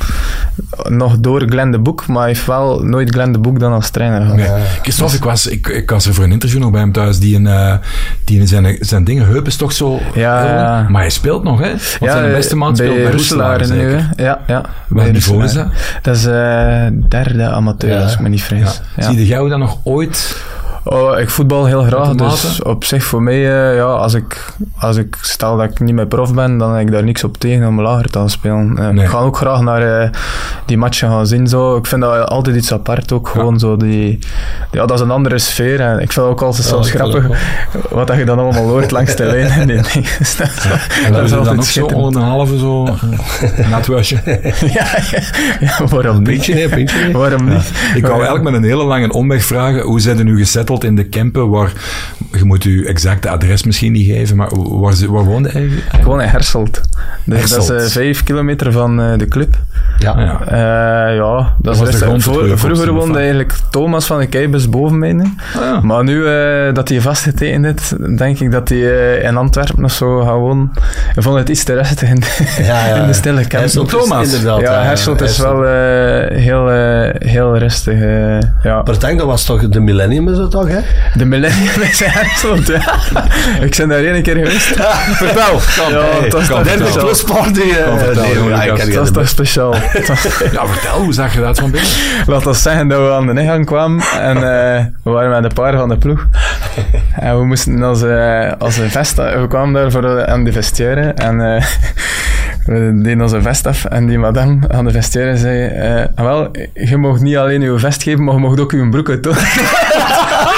Speaker 3: nog door Glenn de Boek. Maar hij heeft wel nooit Glenn de Boek dan als trainer gehad.
Speaker 1: Nee. Christophe, ik was, ik, ik was er voor een interview nog bij hem thuis. Die, een, eh, die in zijn, zijn dingen, heup is toch zo...
Speaker 3: Ja, ja.
Speaker 1: Maar hij speelt nog, hè? Want zijn beste maat speelt bij Roeselaar,
Speaker 3: nu. hè. Ja, ja.
Speaker 1: Welk niveau is
Speaker 3: Roeselaar. Dat is eh, derde amateur,
Speaker 2: Ja.
Speaker 3: als ik me niet
Speaker 1: Ja.
Speaker 3: vrees. Ja.
Speaker 1: Zie jij dat nog ooit...
Speaker 3: Oh, ik voetbal heel graag, dus op zich voor mij, eh, ja, als ik, als ik stel dat ik niet meer prof ben, dan heb ik daar niks op tegen om lager te gaan spelen. Eh,
Speaker 1: Nee.
Speaker 3: Ik ga ook graag naar eh, die matchen gaan zien. Zo. Ik vind dat altijd iets apart ook, gewoon zo die, ja, dat is een andere sfeer. En ik vind het ook altijd
Speaker 2: vind
Speaker 3: grappig wat dat je dan allemaal hoort langs de lijn. en die dingen. Dat,
Speaker 1: En
Speaker 3: dat
Speaker 1: is
Speaker 3: is
Speaker 1: dan
Speaker 3: altijd
Speaker 1: ook zo onder een halve zo... Na het wasje.
Speaker 3: ja, ja, ja, waarom niet?
Speaker 2: Pintje, nee, pintje. nee.
Speaker 3: Waarom niet?
Speaker 1: Ik wou eigenlijk met een hele lange omweg vragen, hoe zijn er nu gesetteld in de Kempen, waar, je moet je exacte adres misschien niet geven, maar waar, waar woonde hij?
Speaker 3: Gewoon in Herselt. Dus
Speaker 1: Herselt.
Speaker 3: dat is eh, vijf kilometer van eh, de club.
Speaker 2: Ja.
Speaker 1: Ja.
Speaker 3: Eh, ja, dat,
Speaker 1: was
Speaker 3: is
Speaker 1: de
Speaker 3: Vroeger woonde eigenlijk Thomas van de Keibus boven mij nu.
Speaker 1: Ah, ja.
Speaker 3: Maar nu dat hij vastgetekend is, denk ik dat hij in Antwerpen of zo gaat wonen. Ik vond het iets te rustig in de,
Speaker 2: Ja, ja.
Speaker 3: in de stille
Speaker 2: is
Speaker 1: Thomas.
Speaker 2: Inderdaad,
Speaker 3: ja, Herselt is
Speaker 2: Herselt.
Speaker 3: wel eh, heel, heel rustig. ja.
Speaker 2: Maar ik denk, dat was toch de Millennium is dat hè?
Speaker 3: De Millennium is Herselt, ja. ik ben daar één keer geweest. Vertel. Ja, dat is toch
Speaker 2: Derde eh, nee,
Speaker 3: Dat is
Speaker 2: geen-
Speaker 3: toch speciaal.
Speaker 1: Ja, vertel, hoe zag je dat van binnen?
Speaker 3: Laat ons zeggen dat we aan de ingang kwamen en eh, we waren met een paar van de ploeg. En we moesten als, eh, als een vest, we kwamen daar voor aan de vestiaire en eh, we deden onze vest af en die madame aan de vestiaire zei, eh, "Ah, wel, je mag niet alleen je vest geven, maar je mag ook je broek uit doen.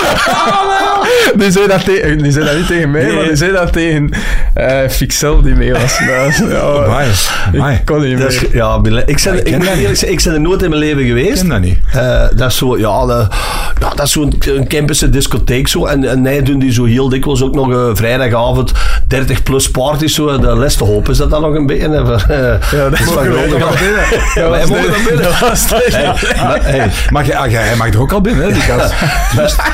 Speaker 3: oh Die zei, dat tegen, die zei dat niet tegen mij, maar die zei dat tegen eh Fixel die mee was. Ja,
Speaker 1: Amai, amai.
Speaker 3: ik kon niet
Speaker 2: is-
Speaker 3: meer.
Speaker 2: ja, ik, ben, ik, moet eerlijk ik ben er nooit in mijn leven
Speaker 1: Ik
Speaker 2: geweest.
Speaker 1: ken dat niet.
Speaker 2: Eh, dat is zo, ja, de- ja dat is zo'n een campus discotheek zo. En, en nee, doen die zo heel dikwijls ook nog eh, vrijdagavond 30 plus parties zo. De les te hopen is dat dan nog een beetje. eh,
Speaker 3: Ja, dat is wel
Speaker 2: geweldig.
Speaker 3: geweldig.
Speaker 2: Ja, wij mogen dan binnen. Hey, maar,
Speaker 1: ah, jij- hij mag er ook al binnen, hè, die gast.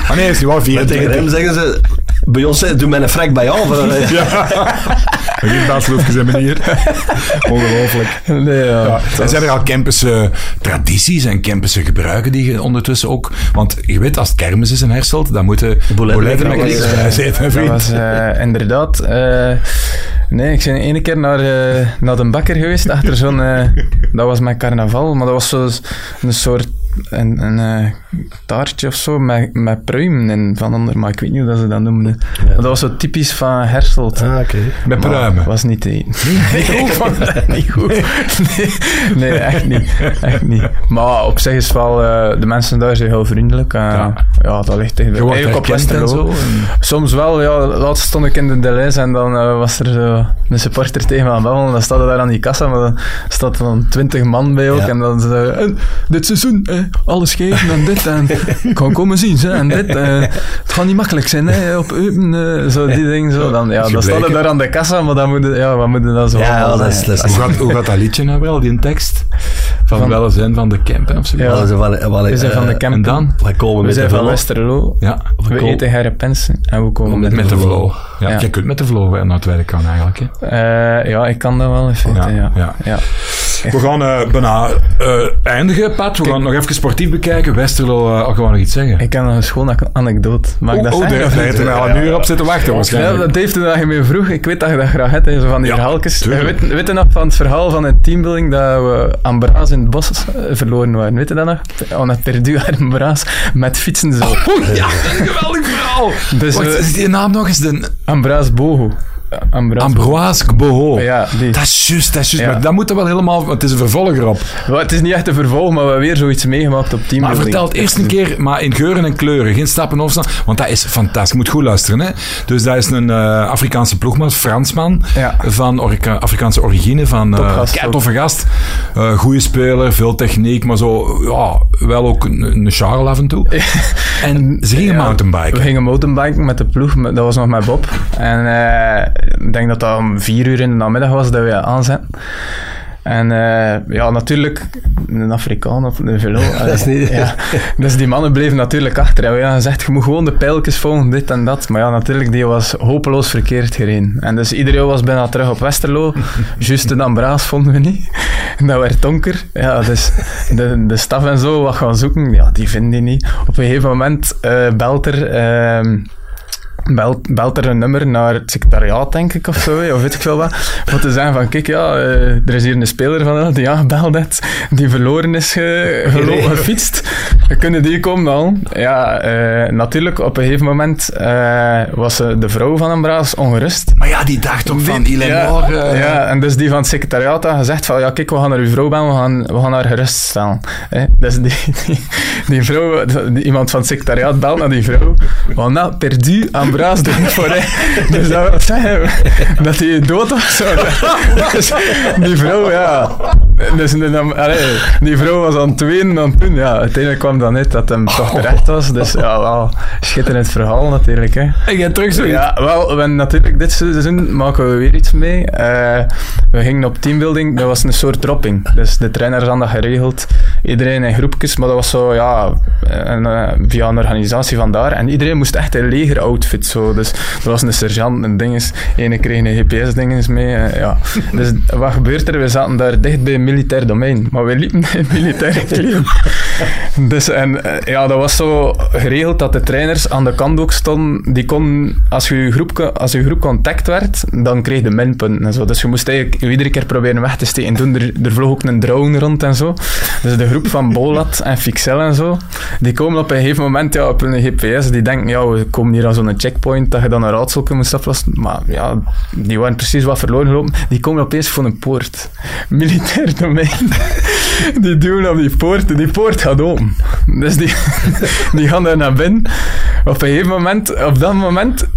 Speaker 1: Ah nee, is
Speaker 2: maar tegen
Speaker 1: 24.
Speaker 2: Hem zeggen ze, bij ons doe mij een frek bij jou. eh,
Speaker 1: Geen baasloefjes en manier. Ongelooflijk.
Speaker 3: Nee, ja.
Speaker 1: Ja. En zijn er al campuse tradities en campuse gebruiken die je ondertussen ook... Want je weet, als het kermis is in Herselt, dan moeten
Speaker 2: bouletten
Speaker 1: met niks zitten, vriend.
Speaker 3: was eh, inderdaad. eh, nee, ik ben ene keer naar, naar de bakker geweest achter zo'n. eh, dat was met carnaval, maar dat was zo een soort. Een, een eh, taartje of zo met, met pruimen in van onder, maar ik weet niet hoe dat ze dat noemden. Dat was zo typisch van Herselt.
Speaker 2: Ah, oké.
Speaker 1: Met
Speaker 3: Maar
Speaker 1: pruimen.
Speaker 3: was niet te eten. Nee, ik vond dat niet goed. Nee, nee, echt niet. Echt niet. Maar op zich is wel, eh, de mensen daar zijn heel vriendelijk. en
Speaker 1: Ja.
Speaker 3: ja. dat ligt tegen eigenlijk op
Speaker 1: en
Speaker 3: Westerlo.
Speaker 1: en-
Speaker 3: Soms wel, ja. Laatst stond ik in de Deleuze en dan eh, was er zo een supporter tegen me aan het babbelen. Dan staat er daar aan die kassa, maar dan staat er dan twintig man bij ook.
Speaker 2: Ja.
Speaker 3: En dan hij, "En dit seizoen, eh, alles geven en dit. En ik ga komen zien, hè, en dit. eh, het gaat niet makkelijk zijn, hè, op Eupen. eh, zo die dingen, zo. Dan, ja, dan staat er
Speaker 1: gebleken.
Speaker 3: daar aan de kassa, maar dan moet je, ja, wat moet je dan zo
Speaker 2: Ja, dat is, dat is
Speaker 1: Hoe gaat, hoe gaat dat liedje nou wel, die tekst? Van,
Speaker 3: Van-
Speaker 1: welzijn van de campen of zo?
Speaker 3: Ja.
Speaker 2: Ja, ze van, wel,
Speaker 3: We zijn van de
Speaker 2: eh,
Speaker 3: camp.
Speaker 1: En dan?
Speaker 2: Wij komen
Speaker 3: We
Speaker 2: met
Speaker 3: zijn
Speaker 2: de
Speaker 3: van. Westerlo.
Speaker 1: Ja,
Speaker 3: We
Speaker 2: komen-
Speaker 3: eten herpensen en we komen met,
Speaker 1: met de flow. Ja,
Speaker 3: Ja.
Speaker 1: Je kunt met de flow naar het werk gaan eigenlijk. Hè.
Speaker 3: Eh, ja, ik kan dat wel in feite,
Speaker 1: Ja,
Speaker 3: ja.
Speaker 1: Ja.
Speaker 3: ja.
Speaker 1: We gaan eh, bijna eh, eindigen, Pat. We gaan nog even sportief bekijken. Westerlo, al gewoon nog iets zeggen.
Speaker 3: Ik nog een schone anekdote. Ik dat
Speaker 1: oh, daar heeft al een uur op zitten wachten
Speaker 3: Ja,
Speaker 1: waarschijnlijk.
Speaker 3: dat heeft toen dat je me vroeg. Ik weet dat je dat graag hebt, hè, zo van die
Speaker 1: Ja,
Speaker 3: verhaaltjes. Weet, weet je nog van het verhaal van het teambuilding dat we aan Braas in het bos verloren waren? Weet je dat nog? On a perdu aan Braas met fietsen zo.
Speaker 1: Oh ja, dat is een geweldig verhaal.
Speaker 3: Dus
Speaker 1: Wacht, is die naam nog eens? De
Speaker 3: Ambroise Boho. Ambroise
Speaker 1: Ambroise Boho.
Speaker 3: Ja, die.
Speaker 1: Dat is juist, dat is juist.
Speaker 3: Ja.
Speaker 1: Maar dat moet er wel helemaal... want Het is een vervolger op.
Speaker 3: Wel, het is niet echt een vervolg, maar we hebben weer zoiets meegemaakt op
Speaker 1: Maar
Speaker 3: teambuilding.
Speaker 1: vertel het eerst een keer, maar in geuren en kleuren. Geen stappen of zo. Want dat is fantastisch. Je moet goed luisteren. Hè? Dus dat is een eh, Afrikaanse ploegman, Fransman.
Speaker 3: Ja.
Speaker 1: Van Orika- Afrikaanse origine. Van
Speaker 3: Topgast
Speaker 1: uh, toffe gast. Eh goede speler, veel techniek. Maar zo, ja, wel ook een, een af en toe. En ze gingen
Speaker 3: Ja,
Speaker 1: mountainbiken.
Speaker 3: We gingen mountainbiken met de ploeg, dat was nog met Bob. En eh, ik denk dat dat om vier uur in de namiddag was dat we aanzetten. En eh, ja, natuurlijk, een Afrikaan op de velo.
Speaker 2: Dat is niet-
Speaker 3: Ja, dus die mannen bleven natuurlijk achter. En we hadden gezegd, je moet gewoon de pijltjes volgen, dit en dat. Maar ja, natuurlijk, die was hopeloos verkeerd gereden. En dus iedereen was bijna terug op Westerlo. Juist een Ambraas vonden we niet. En dat werd donker. Ja, dus de, de staf en zo wat gaan zoeken, ja, die vinden die niet. Op een gegeven moment eh, belt er... ehm, belt, belt er een nummer naar het secretariaat, denk ik, of zo, of weet ik veel wat, om te zeggen van, kijk, ja, eh, er is hier een speler van die aangebeld heeft, die verloren is ge, gelopen, gefietst. Kunnen die komen halen? Ja, eh, natuurlijk, op een gegeven moment eh, was eh, de vrouw van een braas ongerust.
Speaker 1: Maar ja, die dacht toch van, die
Speaker 3: ja,
Speaker 1: eh,
Speaker 3: ja, en dus die van het secretariaat had gezegd van, ja, kijk, we gaan naar uw vrouw bellen, we gaan, we gaan haar geruststellen. Hè? Dus die, die, die vrouw, die- iemand van het secretariaat belt naar die vrouw. On a perdu aan braas voor hij. Dus dat wil zeggen dat hij dood was. Zo. Dus die vrouw, ja. Dus, dan- allee, die vrouw was aan het wenen dan toen. Ja, uiteindelijk kwam dan uit dat hem toch terecht was. Dus ja, wel schitterend verhaal natuurlijk. Hè.
Speaker 1: En jij terug zo.
Speaker 3: Ja, wel, we natuurlijk dit seizoen maken we weer iets mee. Eh, we gingen op teambuilding, dat was een soort dropping. Dus de trainers hadden dat geregeld. Iedereen in groepjes, maar dat was zo, ja, een, eh, via een organisatie vandaar. En iedereen moest echt een zo. Dus er was een sergeant en dinges. Ene kreeg een GPS-dinges mee. eh, ja. Dus wat gebeurt er? We zaten daar dicht bij een militair domein. Maar we liepen in militaire kleren. Dus en eh, ja, dat was zo geregeld dat de trainers aan de kant ook stonden. Die kon, als je groep, als je groep contact werd, dan kreeg je minpunten en zo. Dus je moest eigenlijk iedere keer proberen weg te steken. Toen er, er vloog ook een drone rond en zo. Dus de groep van Bolat en Fixel en zo, die komen op een gegeven moment ja, op hun GPS. Die denken, ja, we komen hier aan zo'n checkpoint dat je dan een raadselke moest aflossen. Maar ja, die waren precies wat verloren gelopen. Die komen opeens voor een poort. Militair domein. Die duwen op die poort en die poort gaat open. Dus die, die gaan daar naar binnen. Op een gegeven moment, op dat moment,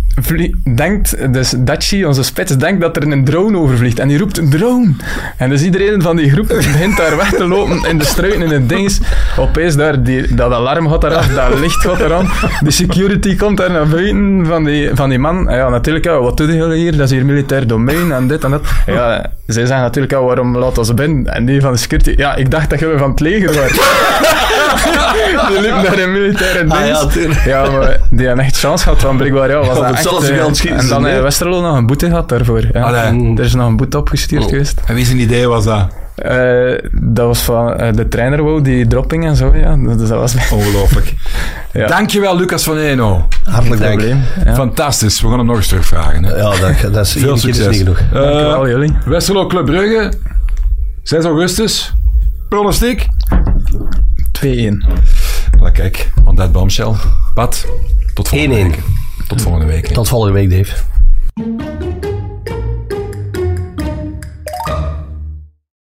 Speaker 3: denkt, dus Dachi, onze spits, denkt dat er een drone overvliegt. En die roept een drone. En dus iedereen van die groep begint daar weg te lopen in de struiken en het ding opeens daar, die, dat alarm gaat eraf, dat licht gaat eraan. De security komt daar naar buiten van die, van die man. En ja, natuurlijk, ja, wat doen jullie hier? Dat is hier militair domein en dit en dat. Ja, zij zeggen natuurlijk, ja, waarom laat ons binnen? En die van de security, ja, ik dacht dat jullie van het leger waren. die liep naar een militaire dienst.
Speaker 2: Ah, ja, tuurlijk.
Speaker 3: Ja, maar die hebben echt chance gehad van blijkbaar, ja, was
Speaker 2: Ja,
Speaker 3: dat echt... eh,
Speaker 2: schieten
Speaker 3: en dan heeft Westerlo nog een boete gehad daarvoor. Ja.
Speaker 1: Allee.
Speaker 3: Er is nog een boete opgestuurd geweest.
Speaker 1: En wie zijn idee was dat?
Speaker 3: Eh, dat was van eh, de trainer wou, die dropping en zo, ja. Dus dat was
Speaker 1: Ongelooflijk.
Speaker 3: Ja.
Speaker 1: Dankjewel, Lucas van Eno.
Speaker 2: Hartelijk dank.
Speaker 3: Ja.
Speaker 1: Fantastisch. We gaan hem nog eens terugvragen. Hè.
Speaker 2: Ja, dat, dat is,
Speaker 1: Veel
Speaker 2: keer is
Speaker 1: succes.
Speaker 2: niet genoeg.
Speaker 3: Dankjewel, jullie.
Speaker 1: Westerlo Club Brugge. 6 augustus. Pronostiek?
Speaker 3: 2-1.
Speaker 1: Kijk, on that bombshell. Pat, tot volgende week. Tot volgende week.
Speaker 2: Tot volgende week, Dave.